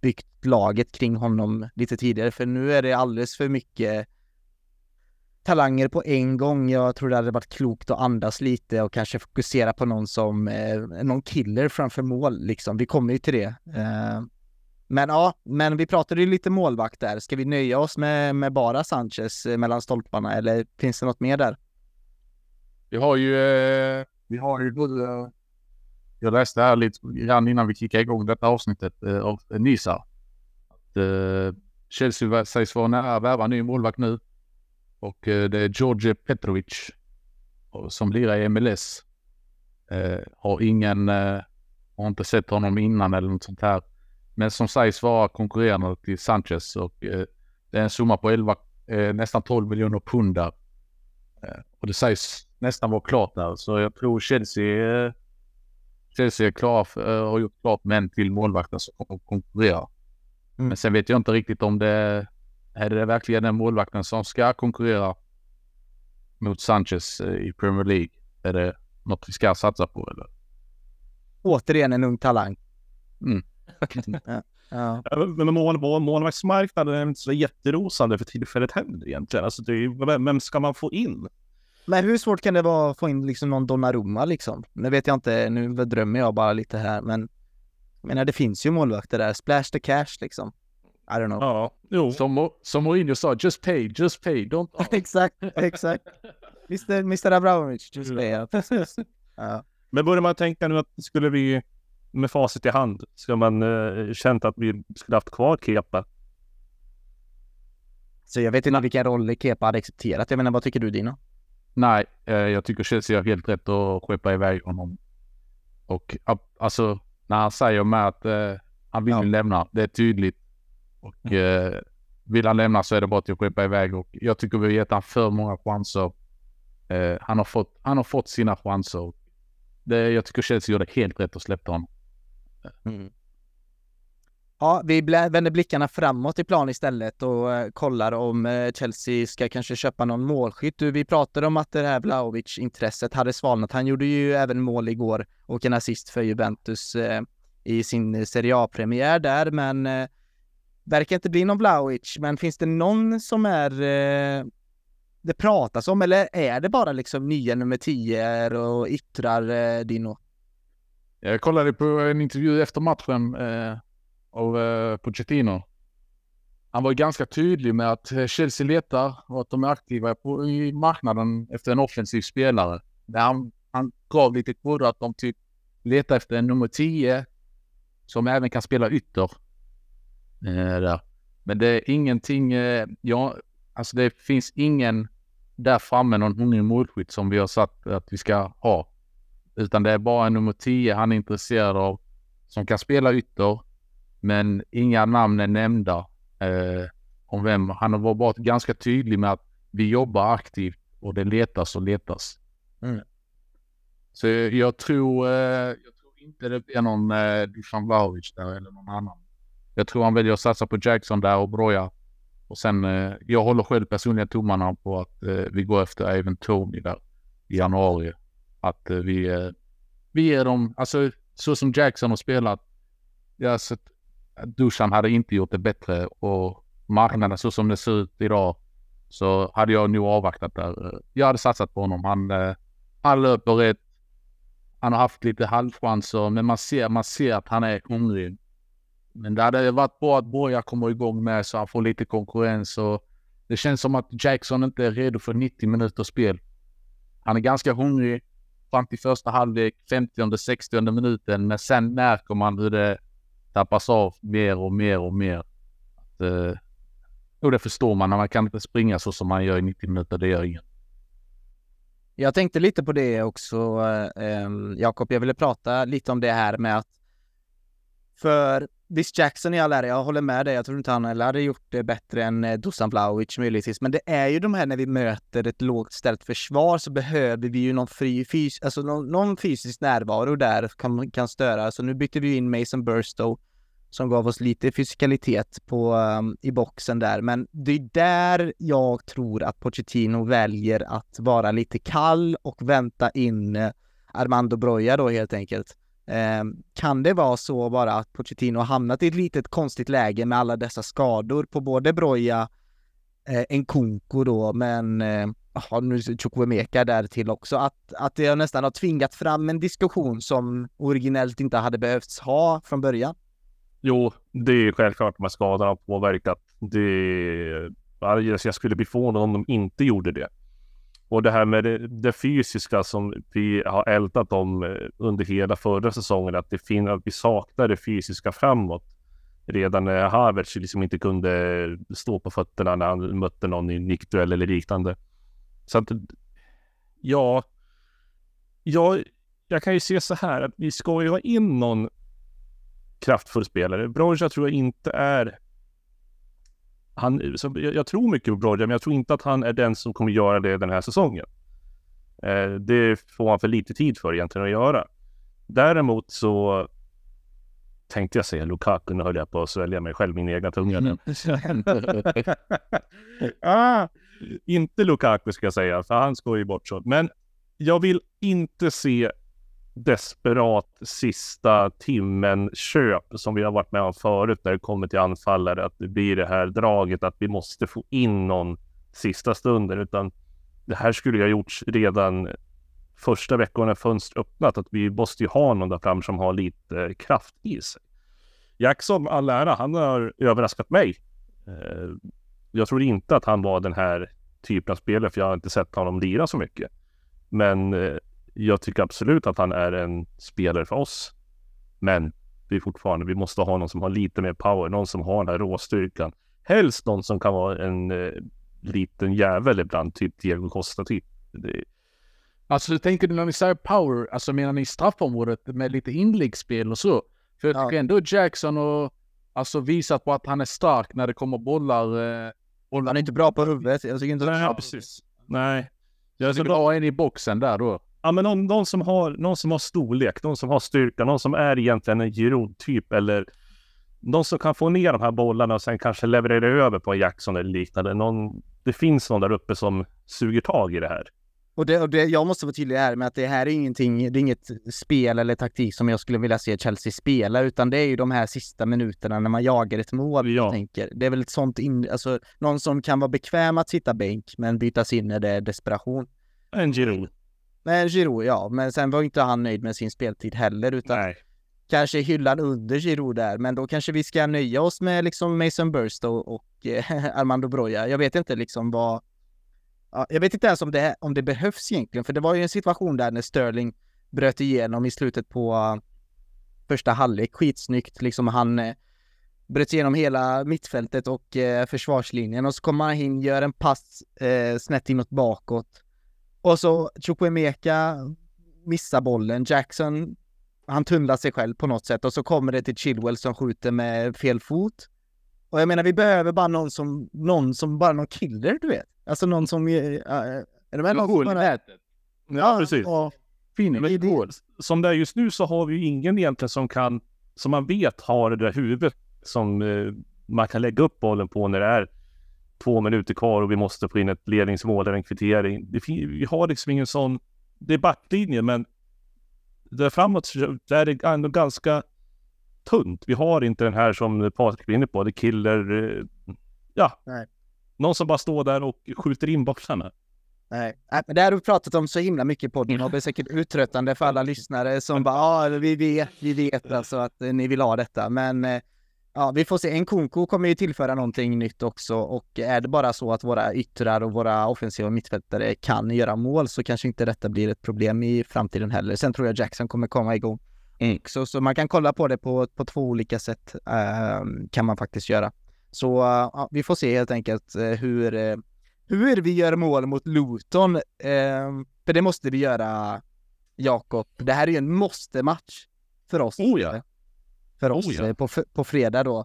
byggt laget kring honom lite tidigare. För nu är det alldeles för mycket talanger på en gång. Jag tror det hade varit klokt att andas lite och kanske fokusera på någon som eh, någon killer framför mål liksom. Vi kommer ju till det. Eh, men ja, men vi pratade ju lite målvakt där. Ska vi nöja oss med, med bara Sanchez eh, mellan stolparna eller finns det något mer där? Vi har ju, eh, vi har ju både, jag läste här lite grann innan vi kickade igång detta avsnittet eh, av Nisa. Att eh, Chelsea sägs vara nära att värva ny målvakt nu. Och eh, det är George Petrovic eh, som lirar i MLS. Eh, har ingen, eh, har inte sett honom innan eller något sånt här. Men som sägs vara konkurrerande till Sanchez och eh, det är en summa på 11, eh, nästan 12 miljoner pund där. Eh, och det sägs nästan vara klart där. Så jag tror Chelsea, eh, Chelsea är klara för, har gjort klart med en till målvakten som kommer att konkurrera. Mm. Men sen vet jag inte riktigt om det är det verkligen den målvakten som ska konkurrera mot Sanchez eh, i Premier League? Är det något vi ska satsa på eller? Återigen en ung talang. Mm. ja. Ja. [laughs] Men mål, målvaktsmarknaden är inte så jätterosande för tillfället heller egentligen. Alltså det är, vem ska man få in? Men hur svårt kan det vara att få in liksom någon Donnarumma liksom? Nu vet jag inte, nu drömmer jag bara lite här, men jag menar det finns ju målvakter där, splash the cash liksom. I don't know. Ja, jo. Som, som Mourinho sa, just pay, just pay, don't... [laughs] exakt, exakt. Mr, Mr Abramovic, just pay. Ja, ja. Men börjar man tänka nu att skulle vi med facit i hand, ska man uh, känt att vi skulle haft kvar Kepa? Så jag vet inte vilken roll Kepa hade accepterat. Jag menar, vad tycker du Dino? Nej, eh, jag tycker Chelsea har helt rätt att skeppa iväg honom. Och alltså, när han säger med att eh, han vill ja. lämna, det är tydligt. Och eh, vill han lämna så är det bara till att skeppa iväg och jag tycker vi har gett honom för många chanser. Eh, han, har fått, han har fått sina chanser. Det, jag tycker Chelsea gjorde helt rätt att släppa honom. Mm. Ja, vi vänder blickarna framåt i plan istället och eh, kollar om eh, Chelsea ska kanske köpa någon målskytt. Du, vi pratade om att det här Vlahovic-intresset hade svalnat. Han gjorde ju även mål igår och en assist för Juventus eh, i sin Serie A-premiär där, men verkar inte bli någon Vlahovic, men finns det någon som är det pratas om eller är det bara liksom nya nummer 10 och yttrar-Dino? Jag kollade på en intervju efter matchen av eh, Pochettino. Han var ganska tydlig med att eh, Chelsea letar och att de är aktiva på, i marknaden efter en offensiv spelare. Där han, han gav lite koder att de typ letar efter en nummer 10 som även kan spela ytter. Eh. Men det är ingenting, eh, ja, alltså det finns ingen där framme, någon hungrig målskytt som vi har sagt att vi ska ha. Utan det är bara en nummer 10 han är intresserad av som kan spela ytter. Men inga namn är nämnda eh, om vem. Han har varit ganska tydlig med att vi jobbar aktivt och det letas och letas. Mm. Så jag tror, eh, jag tror inte det blir någon eh, Dusan Vlahovic där eller någon annan. Jag tror han väljer att satsa på Jackson där och Broja. Och sen, eh, jag håller själv personligen tummarna på att eh, vi går efter även Tony där i januari. Att eh, vi, eh, vi ger dem, alltså så som Jackson har spelat. Jag har sett Dusan hade inte gjort det bättre och marknaden så som det ser ut idag så hade jag nog avvaktat där. Jag hade satsat på honom. Han, eh, han löper rätt. Han har haft lite halvchanser, men man ser, man ser att han är hungrig. Men det hade varit bra att Borja kommer igång med så han får lite konkurrens och det känns som att Jackson inte är redo för 90 minuters spel. Han är ganska hungrig fram till första halvlek, 50 60 minuten, men sen märker man hur det tappas av mer och mer och mer. Att, eh, och det förstår man, när man kan inte springa så som man gör i 90 minuter, det gör ingen. Jag tänkte lite på det också, eh, Jakob. Jag ville prata lite om det här med att för visst, Jackson i all ära, jag håller med dig. Jag tror inte han heller hade gjort det bättre än eh, Dusan Vlahovic möjligtvis. Men det är ju de här när vi möter ett lågt ställt försvar så behöver vi ju någon fri fys alltså någon, någon fysisk närvaro där kan, kan störa. Så nu bytte vi in Mason Burstow som gav oss lite fysikalitet på, um, i boxen där. Men det är där jag tror att Pochettino väljer att vara lite kall och vänta in eh, Armando Broja då helt enkelt. Ehm, kan det vara så bara att Pochettino har hamnat i ett litet konstigt läge med alla dessa skador på både Broja, eh, Nkunku då, men eh, nu Chukwemeka där till också, att, att det nästan har tvingat fram en diskussion som originellt inte hade behövts ha från början? Jo, det är självklart att skadorna har påverkat. Det, jag skulle bli förvånad om de inte gjorde det. Och det här med det, det, fysiska som vi har ältat om eh, under hela förra säsongen, att, det fin- att vi saknar det fysiska framåt. Redan när Havertz liksom inte kunde stå på fötterna när han mötte någon i nickduell eller liknande. Så att, ja, ja, jag kan ju se så här att vi ska ju ha in någon kraftfull spelare. Broja tror jag inte är han, så jag, jag, tror mycket på Broja, men jag tror inte att han är den som kommer göra det den här säsongen. Eh, det får han för lite tid för egentligen att göra. Däremot så tänkte jag säga Lukaku, nu höll jag på att svälja mig själv, min egna tunga. Mm. [laughs] [laughs] ah, inte Lukaku ska jag säga, för han ska ju bort så. Men jag vill inte se desperat sista timmen köp som vi har varit med om förut när det kommer till anfallare. Att det blir det här draget att vi måste få in någon sista stunden. Utan det här skulle ju ha gjorts redan första veckan när fönstret öppnat. Att vi måste ju ha någon där fram som har lite kraft i sig. Jackson, all ära, han har överraskat mig. Eh, jag tror inte att han var den här typen av spelare, för jag har inte sett honom lira så mycket. Men eh, jag tycker absolut att han är en spelare för oss. Men vi är fortfarande, vi måste ha någon som har lite mer power, någon som har den här råstyrkan. Helst någon som kan vara en eh, liten jävel ibland, typ Diego Costa typ. Det... Alltså tänker du när ni säger power, alltså menar ni straffområdet med lite inläggsspel och så? För jag tycker ja. ändå Jackson och alltså visat på att han är stark när det kommer bollar. Eh, bollar. Han är inte bra på huvudet. Jag tycker inte Nej, ja, precis. Nej. Jag ska dra en i boxen där då. Ja, men någon, någon, som har, någon som har storlek, någon som har styrka, någon som är egentligen en Giroud-typ eller någon som kan få ner de här bollarna och sen kanske leverera över på en Jackson eller liknande. Någon, det finns någon där uppe som suger tag i det här. Och, det, och det, jag måste vara tydlig här med att det här är ingenting, det är inget spel eller taktik som jag skulle vilja se Chelsea spela, utan det är ju de här sista minuterna när man jagar ett mål. Ja. Jag tänker. Det är väl ett sånt, in, alltså någon som kan vara bekväm att sitta bänk, men bytas in när det är desperation. En Giroud. Men Giroud, ja. Men sen var inte han nöjd med sin speltid heller, utan Nej. kanske hyllan under Giroud där. Men då kanske vi ska nöja oss med liksom Mason Burstow och eh, [laughs] Armando Broja. Jag vet inte liksom vad... Ja, jag vet inte ens om det, om det behövs egentligen, för det var ju en situation där när Sterling bröt igenom i slutet på uh, första halvlek. Skitsnyggt, liksom han eh, bröt igenom hela mittfältet och eh, försvarslinjen och så kommer han in, gör en pass eh, snett inåt bakåt. Och så Chukwemeka missar bollen, Jackson han tunnlar sig själv på något sätt och så kommer det till Chilwell som skjuter med fel fot. Och jag menar, vi behöver bara någon som, någon som bara någon killer, du vet. Alltså någon som... Äh, är det väl någon som bara... Ja, precis. Fin Men. Som det är just nu så har vi ju ingen egentligen som kan, som man vet har det där huvudet som eh, man kan lägga upp bollen på när det är två minuter kvar och vi måste få in ett ledningsmål eller en kvittering. Vi har liksom ingen sån, det är backlinjen men där framåt så är det ändå ganska tunt. Vi har inte den här som Patrik var inne på, det killer, eh, ja, Nej. någon som bara står där och skjuter in boxarna. Nej, men det har vi pratat om så himla mycket i podden och det är säkert uttröttande för alla lyssnare som bara ja, vi vet, vi vet alltså att ni vill ha detta. Men eh, ja, vi får se. En Kunko kommer ju tillföra någonting nytt också och är det bara så att våra yttrar och våra offensiva mittfältare kan göra mål så kanske inte detta blir ett problem i framtiden heller. Sen tror jag Jackson kommer komma igång. Så, så man kan kolla på det på, på två olika sätt eh, kan man faktiskt göra. Så eh, ja, vi får se helt enkelt eh, hur eh, hur vi gör mål mot Luton. Eh, för det måste vi göra, Jakob. Det här är ju en måste-match för oss. Oh ja. För oss Oh ja. eh, på, på fredag då.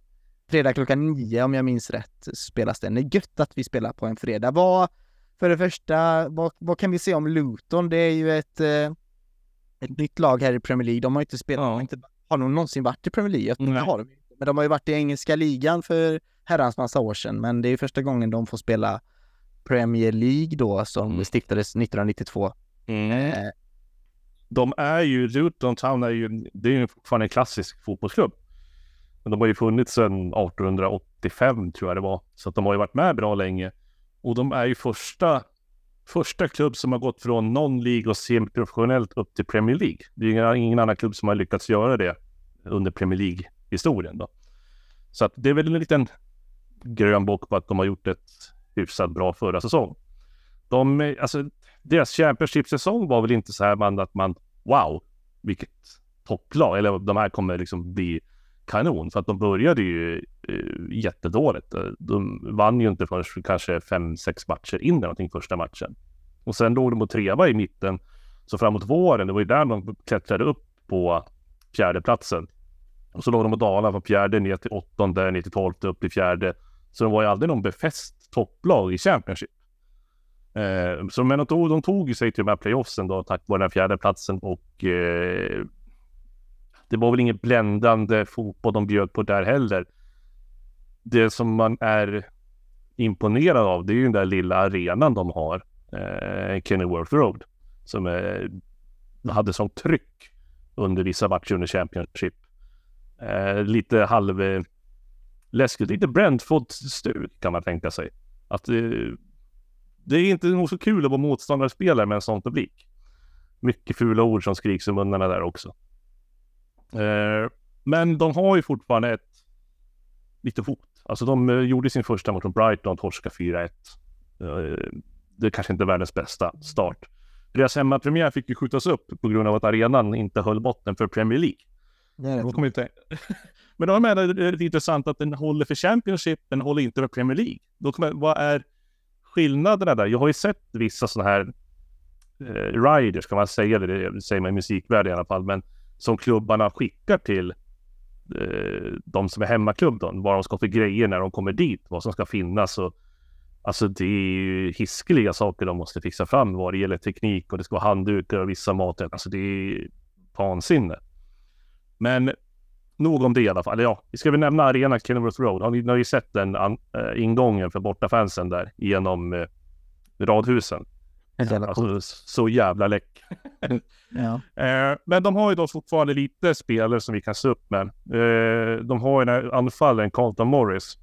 Fredag klockan nio om jag minns rätt spelas den. Det är gött att vi spelar på en fredag. Vad, för det första, vad, vad kan vi se om Luton? Det är ju ett, eh, ett nytt lag här i Premier League. De har inte spelat, Ja. inte, har de någonsin varit i Premier League? Nej. det har de inte. Men de har ju varit i engelska ligan för herrans massa år sedan. Men det är ju första gången de får spela Premier League då som Mm. stiftades 1992. Eh, de är ju, Luton Town är ju, det är ju fortfarande en klassisk fotbollsklubb. Men de har ju funnits sedan 1885 tror jag det var. Så att de har ju varit med bra länge. Och de är ju första, första klubb som har gått från non-League och semiprofessionellt upp till Premier League. Det är ingen, ingen annan klubb som har lyckats göra det under Premier League-historien då. Så att det är väl en liten grön bock på att de har gjort ett hyfsat bra förra säsong. De, alltså deras Championship-säsong var väl inte så här man, att man wow, vilket topplag, eller de här kommer liksom bli kanon, för att de började ju eh, jättedåligt. Eh, de vann ju inte förrän kanske fem, sex matcher in eller någonting första matchen. Och sen låg de och treva i mitten, så framåt våren, det var ju där de klättrade upp på fjärdeplatsen. Och så låg de och dalade från fjärde ner till åttonde, ner till tolfte, upp till fjärde. Så de var ju aldrig någon befäst topplag i Championship. Eh, så men de tog, de tog ju sig till de här playoffsen då tack vare den fjärde platsen och eh, det var väl ingen bländande fotboll de bjöd på där heller. Det som man är imponerad av det är ju den där lilla arenan de har, eh, Kenilworth Road, som eh, hade sånt tryck under vissa matcher under Championship. Eh, lite halv eh, läskigt, lite Brentford-stuk kan man tänka sig. Att eh, det är inte nog så kul att vara motståndarspelare med en sån publik. Mycket fula ord som skriks i munnarna där också. Eh, men de har ju fortfarande ett lite hot. Alltså de eh, gjorde sin första mot Brighton, torska 4-1. Eh, det är kanske inte är världens bästa start. Deras hemmapremiär fick ju skjutas upp på grund av att arenan inte höll botten för Premier League. Då rätt. kommer inte... [laughs] Men då jag det är lite intressant att den håller för Championship, men håller inte för Premier League. Då kommer, vad är skillnaderna där? Jag har ju sett vissa sådana här eh, riders, kan man säga det, det säger man i musikvärlden i alla fall, men som klubbarna skickar till eh, de som är hemmaklubb då, vad de ska för grejer när de kommer dit, vad som ska finnas och Alltså det är ju hiskeliga saker de måste fixa fram vad det gäller teknik och det ska vara handdukar och vissa maträtter. Alltså det är vansinne. Men nog om det i alla fall. Ja, vi ska väl nämna arenan Kenilworth Road. Har ni, ni har ju sett den an, äh, ingången för bortafansen där genom äh, radhusen. Jävla. Alltså så jävla läck. [laughs] Ja. Eh, men de har ju då fortfarande lite spelare som vi kan se upp med. De har ju den här anfallen Carlton Morris.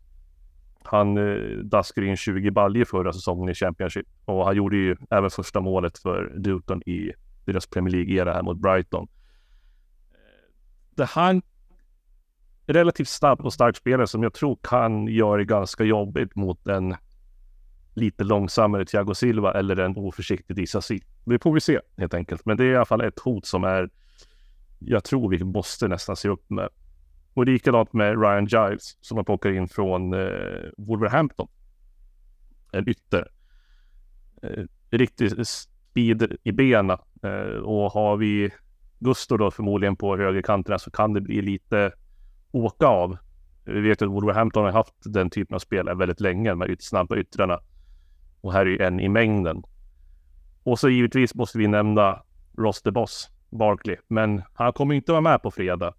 Han eh, daskade in 20 baljor förra säsongen i Championship och han gjorde ju även första målet för Luton i deras Premier League-era här mot Brighton. Det här relativt snabb och stark spelare som jag tror kan göra det ganska jobbigt mot en lite långsammare Thiago Silva eller en oförsiktig Disasi. Det får vi se helt enkelt. Men det är i alla fall ett hot som är jag tror vi måste nästan se upp med. Och likadant med Ryan Giles som har plockat in från eh, Wolverhampton. En ytter. Eh, riktig speed i benen. Eh, och har vi Gusto då förmodligen på högerkanterna så kan det bli lite åka av. Vi vet att Wolverhampton har haft den typen av spel väldigt länge, De här snabba yttrarna. Och här är ju en i mängden. Och så givetvis måste vi nämna Ross the Boss, Barkley. Men han kommer inte vara med på fredag.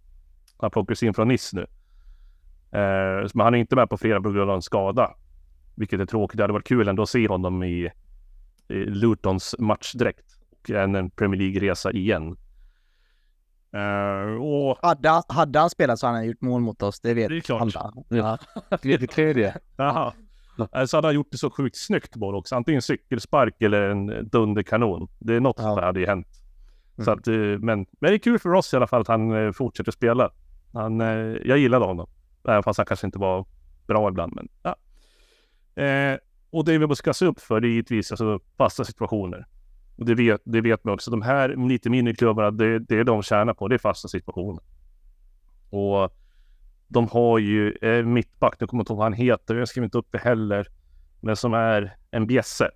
Han plockas in från Nice nu. Eh, men han är inte med på fredag på grund av en skada. Vilket är tråkigt. Det hade varit kul ändå att se honom i, i Lutons matchdräkt. Och en Premier League-resa igen. Uh, och... hade, hade han spelat så hade han gjort mål mot oss, det vet det är klart. alla. Ja. det tredje. Jaha. Så hade han gjort det så sjukt snyggt mål också. Antingen cykelspark eller en dunderkanon. Det är något ja. som hade ju hänt. Mm. Så att, eh, men, men det är kul för oss i alla fall att han eh, fortsätter spela. Han, jag gillade honom. Även fast han kanske inte var bra ibland. Men, ja. eh, och det vi måste se upp för det är givetvis alltså, fasta situationer. Och det vet, det vet man också. De här lite mindre klubbarna, det, det är de tjänar på. Det är fasta situationer. Och de har ju eh, mittback, nu kommer jag inte ihåg vad han heter, jag skriver inte upp det heller. Men som är en bjässe.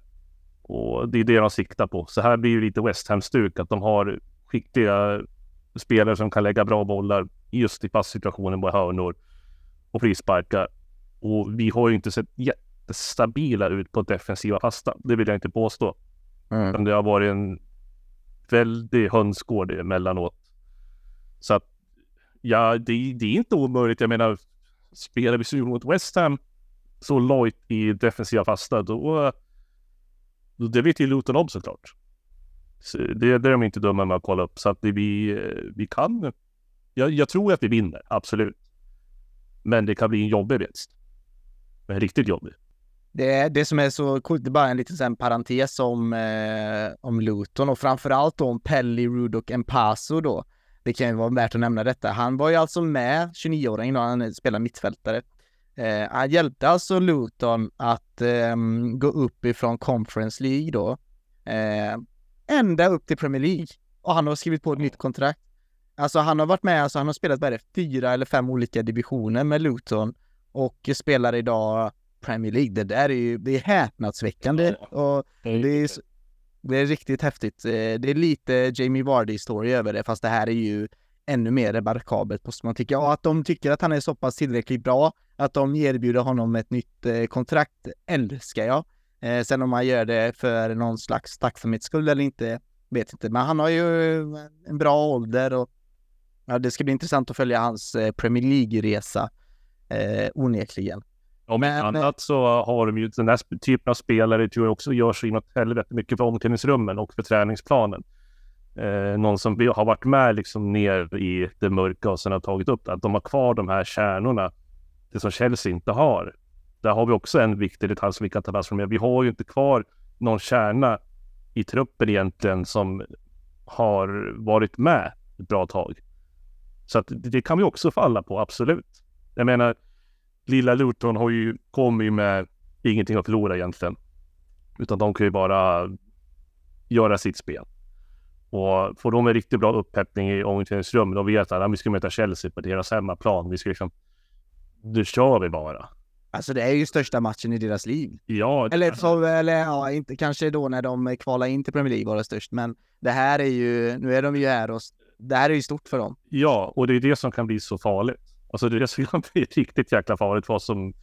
Och det är det de siktar på. Så här blir ju lite West Ham-stuk, att de har skickliga spelare som kan lägga bra bollar just i passsituationen på hörnor och frisparkar. Och vi har ju inte sett jättestabila ut på defensiva fasta. Det vill jag inte påstå. Mm. Det har varit en väldig hönsgård emellanåt. Så att ja, det, det, är inte omöjligt. Jag menar, spelar vi sur mot West Ham så lojt i defensiva fasta, då, då det vet ju Luton om såklart. Så det, det är de inte dumma med att kolla upp. Så att det, vi, vi kan. Jag, jag tror att vi vinner, absolut. Men det kan bli en jobbig vinst. Men riktigt jobbig. Det, det som är så coolt, det är bara en liten parentes om, eh, om Luton och framförallt om Pelli, Rudok, Empaso då. Det kan ju vara värt att nämna detta. Han var ju alltså med, 29-åringen då, han spelar mittfältare. Eh, han hjälpte alltså Luton att eh, gå upp ifrån Conference League då. Eh, ända upp till Premier League. Och han har skrivit på ett nytt kontrakt. Alltså han har varit med, alltså han har spelat bara fyra eller fem olika divisioner med Luton och spelar idag Premier League. Det där är ju, det är häpnadsväckande och det är, det är riktigt häftigt. Eh, det är lite Jamie Vardy-story över det, fast det här är ju ännu mer remarkabelt måste man tycka. Och att de tycker att han är så pass tillräckligt bra, att de erbjuder honom ett nytt eh, kontrakt, älskar jag. Eh, sen om man gör det för någon slags tacksamhetsskull eller inte, vet inte. Men han har ju en bra ålder och ja, det ska bli intressant att följa hans Premier League-resa, eh, onekligen. Om men, annat så har de ju den här typen av spelare tror jag också gör så inåt helvete mycket för omklädningsrummen och för träningsplanen. Eh, någon som har varit med liksom ner i det mörka och sen har tagit upp det. Att de har kvar de här kärnorna. Det som Chelsea inte har. Där har vi också en viktig detalj som vi kan ta med från. Vi har ju inte kvar någon kärna i truppen egentligen som har varit med ett bra tag. Så att det kan vi också falla på, absolut. Jag menar, lilla Luton har ju kommit med ingenting att förlora egentligen. Utan de kan ju bara göra sitt spel. Och får de en riktigt bra uppeppning i omklädningsrummet, de vet att vi ska möta Chelsea på deras hemmaplan. Vi ska liksom, nu kör vi bara. Alltså det är ju största matchen i deras liv. Ja. Eller, så, eller ja, inte kanske då när de kvalar in till Premier League var det störst, men det här är ju, nu är de ju här och det här är ju stort för dem. Ja, och det är det som kan bli så farligt. Alltså det skulle bli riktigt jäkla farligt för oss som...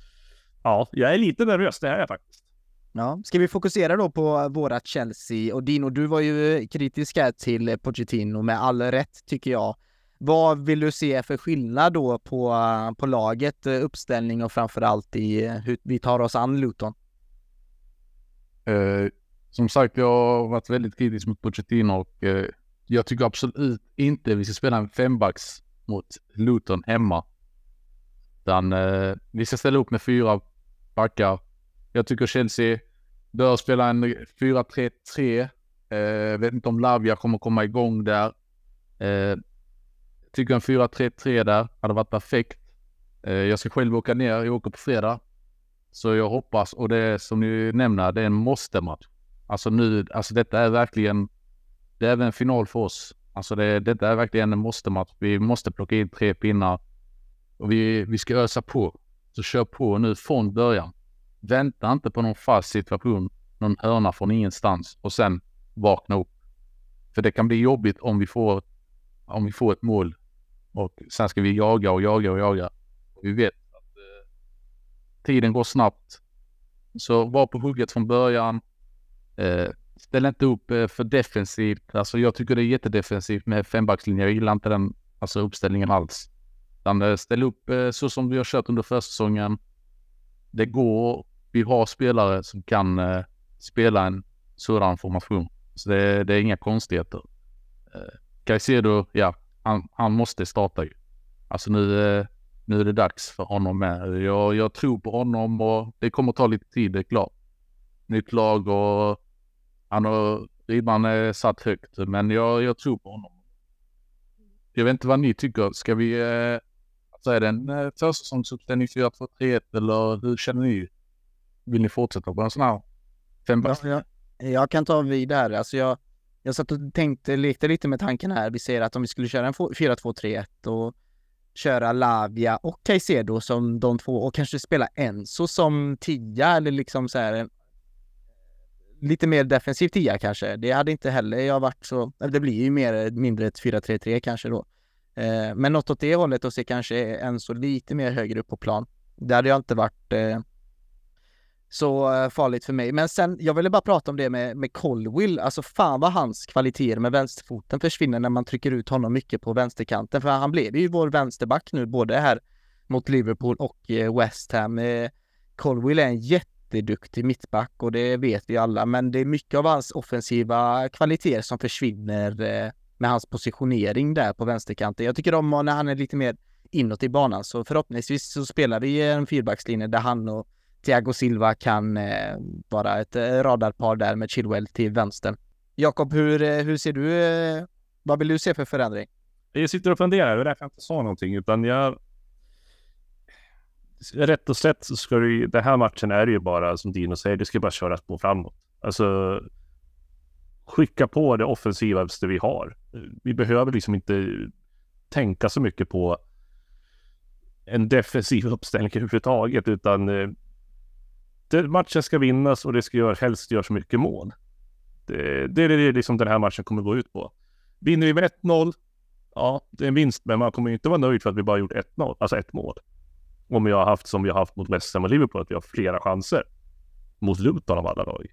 Ja, jag är lite nervös, det är jag faktiskt. Ja, ska vi fokusera då på våra Chelsea och Dino, du var ju kritisk här till Pochettino med all rätt tycker jag. Vad vill du se för skillnad då på, på laget, uppställning och framförallt i hur vi tar oss an Luton? Eh, som sagt, jag har varit väldigt kritisk mot Pochettino och eh, jag tycker absolut inte vi ska spela en fembacks mot Luton hemma. Utan eh, vi ska ställa upp med fyra backar. Jag tycker Chelsea bör spela en 4-3-3. Eh, vet inte om Lavia kommer komma igång där. Eh, tycker en 4-3-3 där hade varit perfekt. Eh, jag ska själv åka ner, jag åker på fredag. Så jag hoppas, och det som ni nämner, det är en måste-match. Alltså nu, alltså detta är verkligen, det är en final för oss. Alltså det, detta är verkligen en måste-match. Vi måste plocka in tre pinnar och vi, vi ska ösa på. Så kör på nu från början. Vänta inte på någon fast situation, någon hörna från ingenstans och sen vakna upp. För det kan bli jobbigt om vi får, om vi får ett mål och sen ska vi jaga och jaga och jaga. Och vi vet att eh, tiden går snabbt. Så var på hugget från början. Eh, ställ inte upp eh, för defensivt. Alltså jag tycker det är jättedefensivt med fembackslinje. Jag gillar inte den alltså uppställningen alls. Utan ställ upp eh, så som vi har kört under försäsongen. Det går. Vi har spelare som kan eh, spela en sådan formation. Så det, det är inga konstigheter. Eh, Caicedo, ja, han, han måste starta ju. Alltså nu, nu är det dags för honom med. Jag, jag tror på honom och det kommer ta lite tid, det är klart. Nytt lag och han har ribban är satt högt, men jag, jag tror på honom. Jag vet inte vad ni tycker. Ska vi... Så är det en eh, försäsongsuppställning 4-2-3-1 eller hur känner ni? Vill ni fortsätta på en sån här fem Ja, jag, jag kan ta vid där. Alltså jag, jag satt och tänkte, lekte lite med tanken här. Vi säger att om vi skulle köra en 4-2-3-1 och köra Lavia och Caicedo som de två och kanske spela Enzo som tia eller liksom så här eh, lite mer defensiv tia kanske. Det hade inte heller jag varit så, det blir ju mer eh, mindre ett 4-3-3 kanske då. Eh, men något åt det hållet och se kanske en så lite mer högre upp på plan. Det hade jag inte varit eh, så eh, farligt för mig. Men sen, jag ville bara prata om det med, med Colwill. Alltså fan vad hans kvaliteter med vänsterfoten försvinner när man trycker ut honom mycket på vänsterkanten. För han blev ju vår vänsterback nu, både här mot Liverpool och eh, West Ham. Eh, Colwill är en jätteduktig mittback och det vet vi alla, men det är mycket av hans offensiva kvaliteter som försvinner eh, med hans positionering där på vänsterkanten. Jag tycker om när han är lite mer inåt i banan, så förhoppningsvis så spelar vi en fyrbackslinje där han och Thiago Silva kan eh, vara ett eh, radarpar där med Chilwell till vänster. Jakob, hur, eh, hur ser du, eh, vad vill du se för förändring? Jag sitter och funderar, det är därför jag inte sa någonting, utan jag... Rätt och slätt så ska det den här matchen är ju bara, som Dino säger, det ska bara köras på framåt. Alltså, skicka på det offensivaste vi har. Vi behöver liksom inte tänka så mycket på en defensiv uppställning överhuvudtaget, utan eh, det, matchen ska vinnas och det ska gör, helst göras mycket mål. Det, det är det liksom den här matchen kommer gå ut på. Vinner vi med 1-0, ja, det är en vinst, men man kommer inte vara nöjd för att vi bara gjort 1-0, alltså ett mål. Om vi har haft som vi har haft mot West Ham och Liverpool, att vi har flera chanser. Mot Luton av alla lag.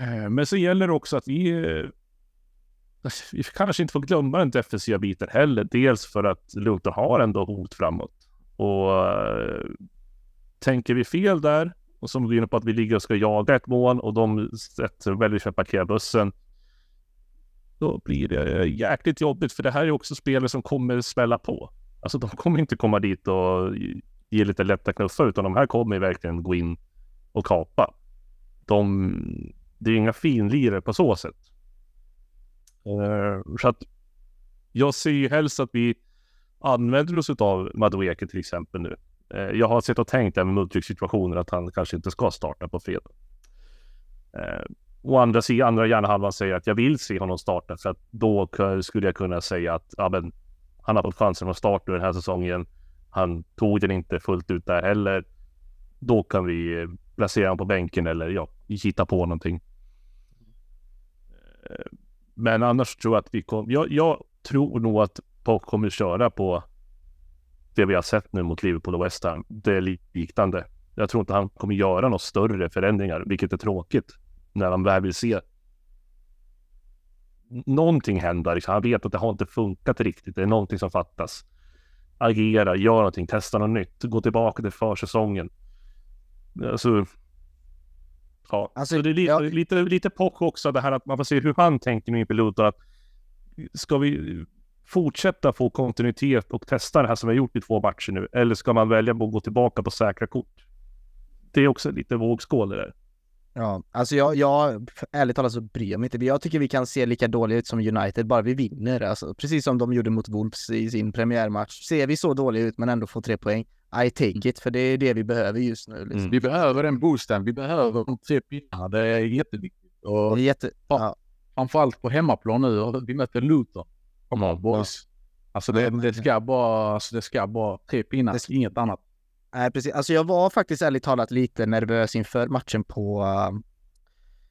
Eh, men så gäller det också att vi vi kanske inte får glömma den defensiva biten heller. Dels för att Luton har ändå hot framåt. Och eh, tänker vi fel där och som vi inne på att vi ligger och ska jaga ett mål och de sätter, väljer att parkera bussen. Då blir det eh, jäkligt jobbigt för det här är också spelare som kommer smälla på. Alltså de kommer inte komma dit och ge lite lätta knuffar utan de här kommer verkligen gå in och kapa. De, det är inga finlirare på så sätt. Uh, så att jag ser ju helst att vi använder oss av Madueke till exempel nu. Uh, jag har sett och tänkt där med Mudryk-situationer att han kanske inte ska starta på fredag. Uh, å andra sidan, andra hjärnhalvan säger att jag vill se honom starta för att då skulle jag kunna säga att ja, men, han har fått chansen att starta den här säsongen. Han tog den inte fullt ut där heller. Då kan vi placera honom på bänken eller ja, hitta på någonting. Eh, men annars tror jag att vi kommer, jag, jag tror nog att Pock kommer köra på det vi har sett nu mot Liverpool och West Ham, det är liknande. Jag tror inte han kommer göra några större förändringar, vilket är tråkigt när han väl vill se någonting hända. Liksom. Han vet att det har inte funkat riktigt. Det är någonting som fattas. Agera, gör någonting, testa något nytt, gå tillbaka till försäsongen. Alltså, ja, alltså, så det är lite, ja. lite, lite pock också det här att man får se hur han tänker nu inför Luton. Att ska vi fortsätta få kontinuitet och testa det här som vi har gjort i två matcher nu? Eller ska man välja att gå tillbaka på säkra kort? Det är också lite vågskål det där. Ja, alltså jag, jag ärligt talat så bryr jag mig inte. Jag tycker vi kan se lika dåliga ut som United, bara vi vinner. Alltså, precis som de gjorde mot Wolves i sin premiärmatch. Ser vi så dåliga ut men ändå får tre poäng, I take it, för det är det vi behöver just nu. Liksom. Mm. Vi behöver den boosten. Vi behöver de tre pinnarna. Det är jätteviktigt. Och Det är jätte... Ja, framförallt på hemmaplan nu. Vi möter Luton. Kom on boys. Alltså det, det ska bara, alltså det ska bara tre pinnar, Det- inget annat. Nej, precis. Alltså jag var faktiskt ärligt talat lite nervös inför matchen på uh,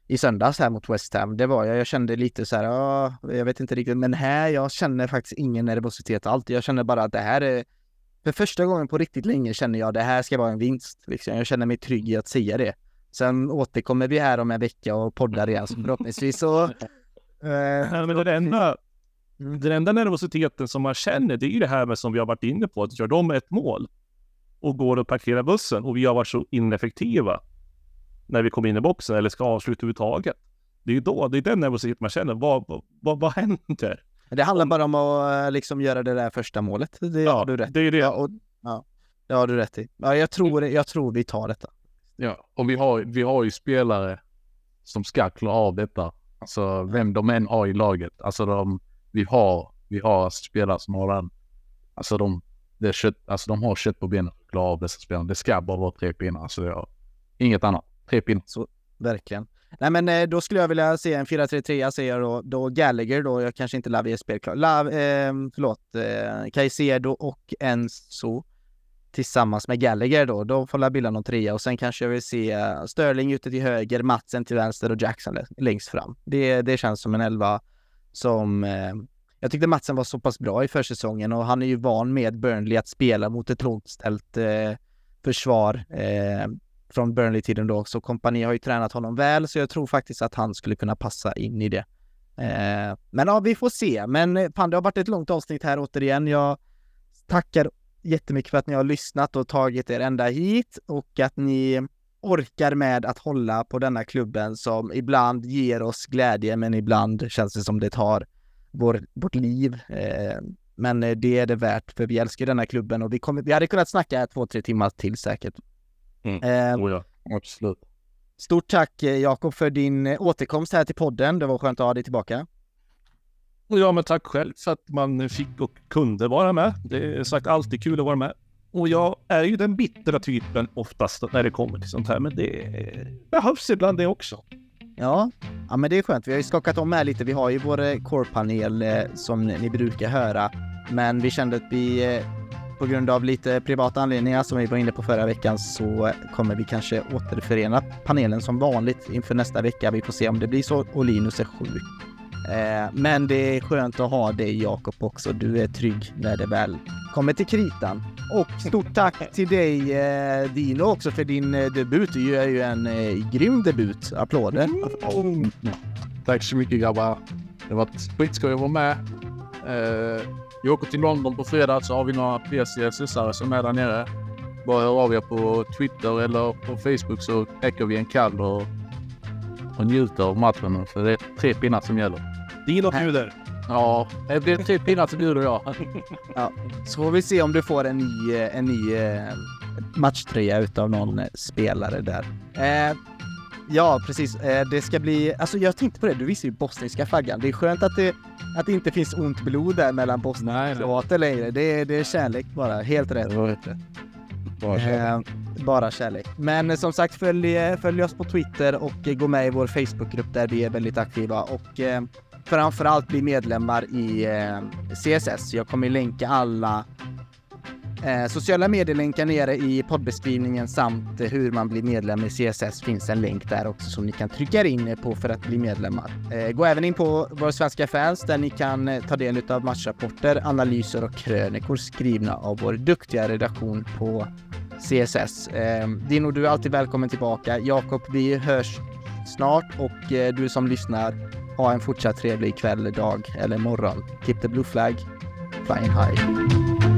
i söndags här mot West Ham. Det var jag. Jag kände lite så här, ja, jag vet inte riktigt, men här, jag känner faktiskt ingen nervositet allt. Jag känner bara att det här är för första gången på riktigt länge känner jag det här ska vara en vinst. Liksom. Jag känner mig trygg i att säga det. Sen återkommer vi här om en vecka och poddar igen, så förhoppningsvis så... [laughs] eh, Nej, men den enda, den enda nervositeten som man känner, det är ju det här med som vi har varit inne på, att gör de ett mål och går och parkerar bussen och vi har varit så ineffektiva när vi kommer in i boxen eller ska avsluta överhuvudtaget. Det är ju då, det är den nervositeten man känner. Vad, vad, vad, vad händer? Det handlar bara om att eh, liksom göra det där första målet. Det Ja, har du rätt det är det. Ja, och, ja, det har du rätt i. Ja, jag tror, jag tror vi tar detta. Ja, och vi har, vi har ju spelare som ska klara av detta. Alltså vem de än har i laget. Alltså de, vi har, vi har spelare som har den. Alltså de, det kött, alltså de har kött på benen för att klara av dessa spelare. Det ska bara vara tre pinnar. Alltså det är inget annat. Tre pinnar. Verkligen. Nej men eh, då skulle jag vilja se en 4-3-3 säger jag då, då Gallagher då, jag kanske inte Lavi är spelklar. Lav, eh, förlåt, eh, Caicedo och Enzo tillsammans med Gallagher då, då får jag bilda någon trea och sen kanske jag vill se eh, Sterling ute till höger, Matsen till vänster och Jackson längst fram. Det, det känns som en elva som eh, jag tyckte Matsen var så pass bra i försäsongen och han är ju van med Burnley att spela mot ett lågt ställt eh, försvar eh, från Burnley-tiden då, så kompani har ju tränat honom väl, så jag tror faktiskt att han skulle kunna passa in i det. Eh, men ja, vi får se. Men eh, fan, det har varit ett långt avsnitt här återigen. Jag tackar jättemycket för att ni har lyssnat och tagit er ända hit och att ni orkar med att hålla på denna klubben som ibland ger oss glädje, men ibland känns det som det tar vår, vårt liv. Eh, men eh, det är det värt, för vi älskar denna klubben och vi, kommer, vi hade kunnat snacka två, tre timmar till säkert. Mm. Eh, Oh, ja. Absolut. Stort tack Jakob för din återkomst här till podden. Det var skönt att ha dig tillbaka. Ja, men tack själv för att man fick och kunde vara med. Det är sagt alltid kul att vara med. Och jag är ju den bittra typen oftast när det kommer till sånt här, men det behövs ibland det också. Ja, ja men det är skönt. Vi har ju skakat om här lite. Vi har ju vår eh, core-panel eh, som ni brukar höra. Men vi kände att vi eh, på grund av lite privata anledningar som vi var inne på förra veckan så kommer vi kanske återförena panelen som vanligt inför nästa vecka. Vi får se om det blir så och Linus är sjuk. Eh, men det är skönt att ha dig Jakob också. Du är trygg när det väl kommer till kritan. Och stort tack till dig eh, Dino också för din eh, debut. Du är ju en eh, grym debut. Applåder. Tack så mycket grabbar. Det var skitskoj att vara med. Eh, jag åker till London på fredag så har vi några PCSS-are som är där nere. Bara hör av er på Twitter eller på Facebook så räcker vi en kall och, och njuter av matchen. För det är tre pinnar som gäller. Dino bjuder. Ja, det blir tre pinnar så bjuder jag. Så får vi se om du får en ny, eh, en ny eh, matchtröja utav någon eh, spelare där. Eh, ja, precis. Eh, det ska bli... Alltså jag tänkte på det, du visar ju bosniska flaggan. Det är skönt att det, att det inte finns ont blod där mellan bosnier Nej, och nej. kroater längre. Det, är- det är kärlek bara. Helt rätt. Bra kört. Eh, bara kärlek. Men som sagt, följ, följ oss på Twitter och gå med i vår Facebookgrupp där vi är väldigt aktiva och eh, framförallt bli medlemmar i eh, CSS. Jag kommer länka alla eh, sociala medielänkar nere i poddbeskrivningen samt eh, hur man blir medlem i CSS finns en länk där också som ni kan trycka er in på för att bli medlemmar. Eh, gå även in på våra svenska fans där ni kan eh, ta del av matchrapporter, analyser och krönikor skrivna av vår duktiga redaktion på CSS. Eh, Dino, du är alltid välkommen tillbaka. Jakob, vi hörs snart och eh, du som lyssnar, ha en fortsatt trevlig kväll, dag eller morgon. Keep the blue flag, flying high.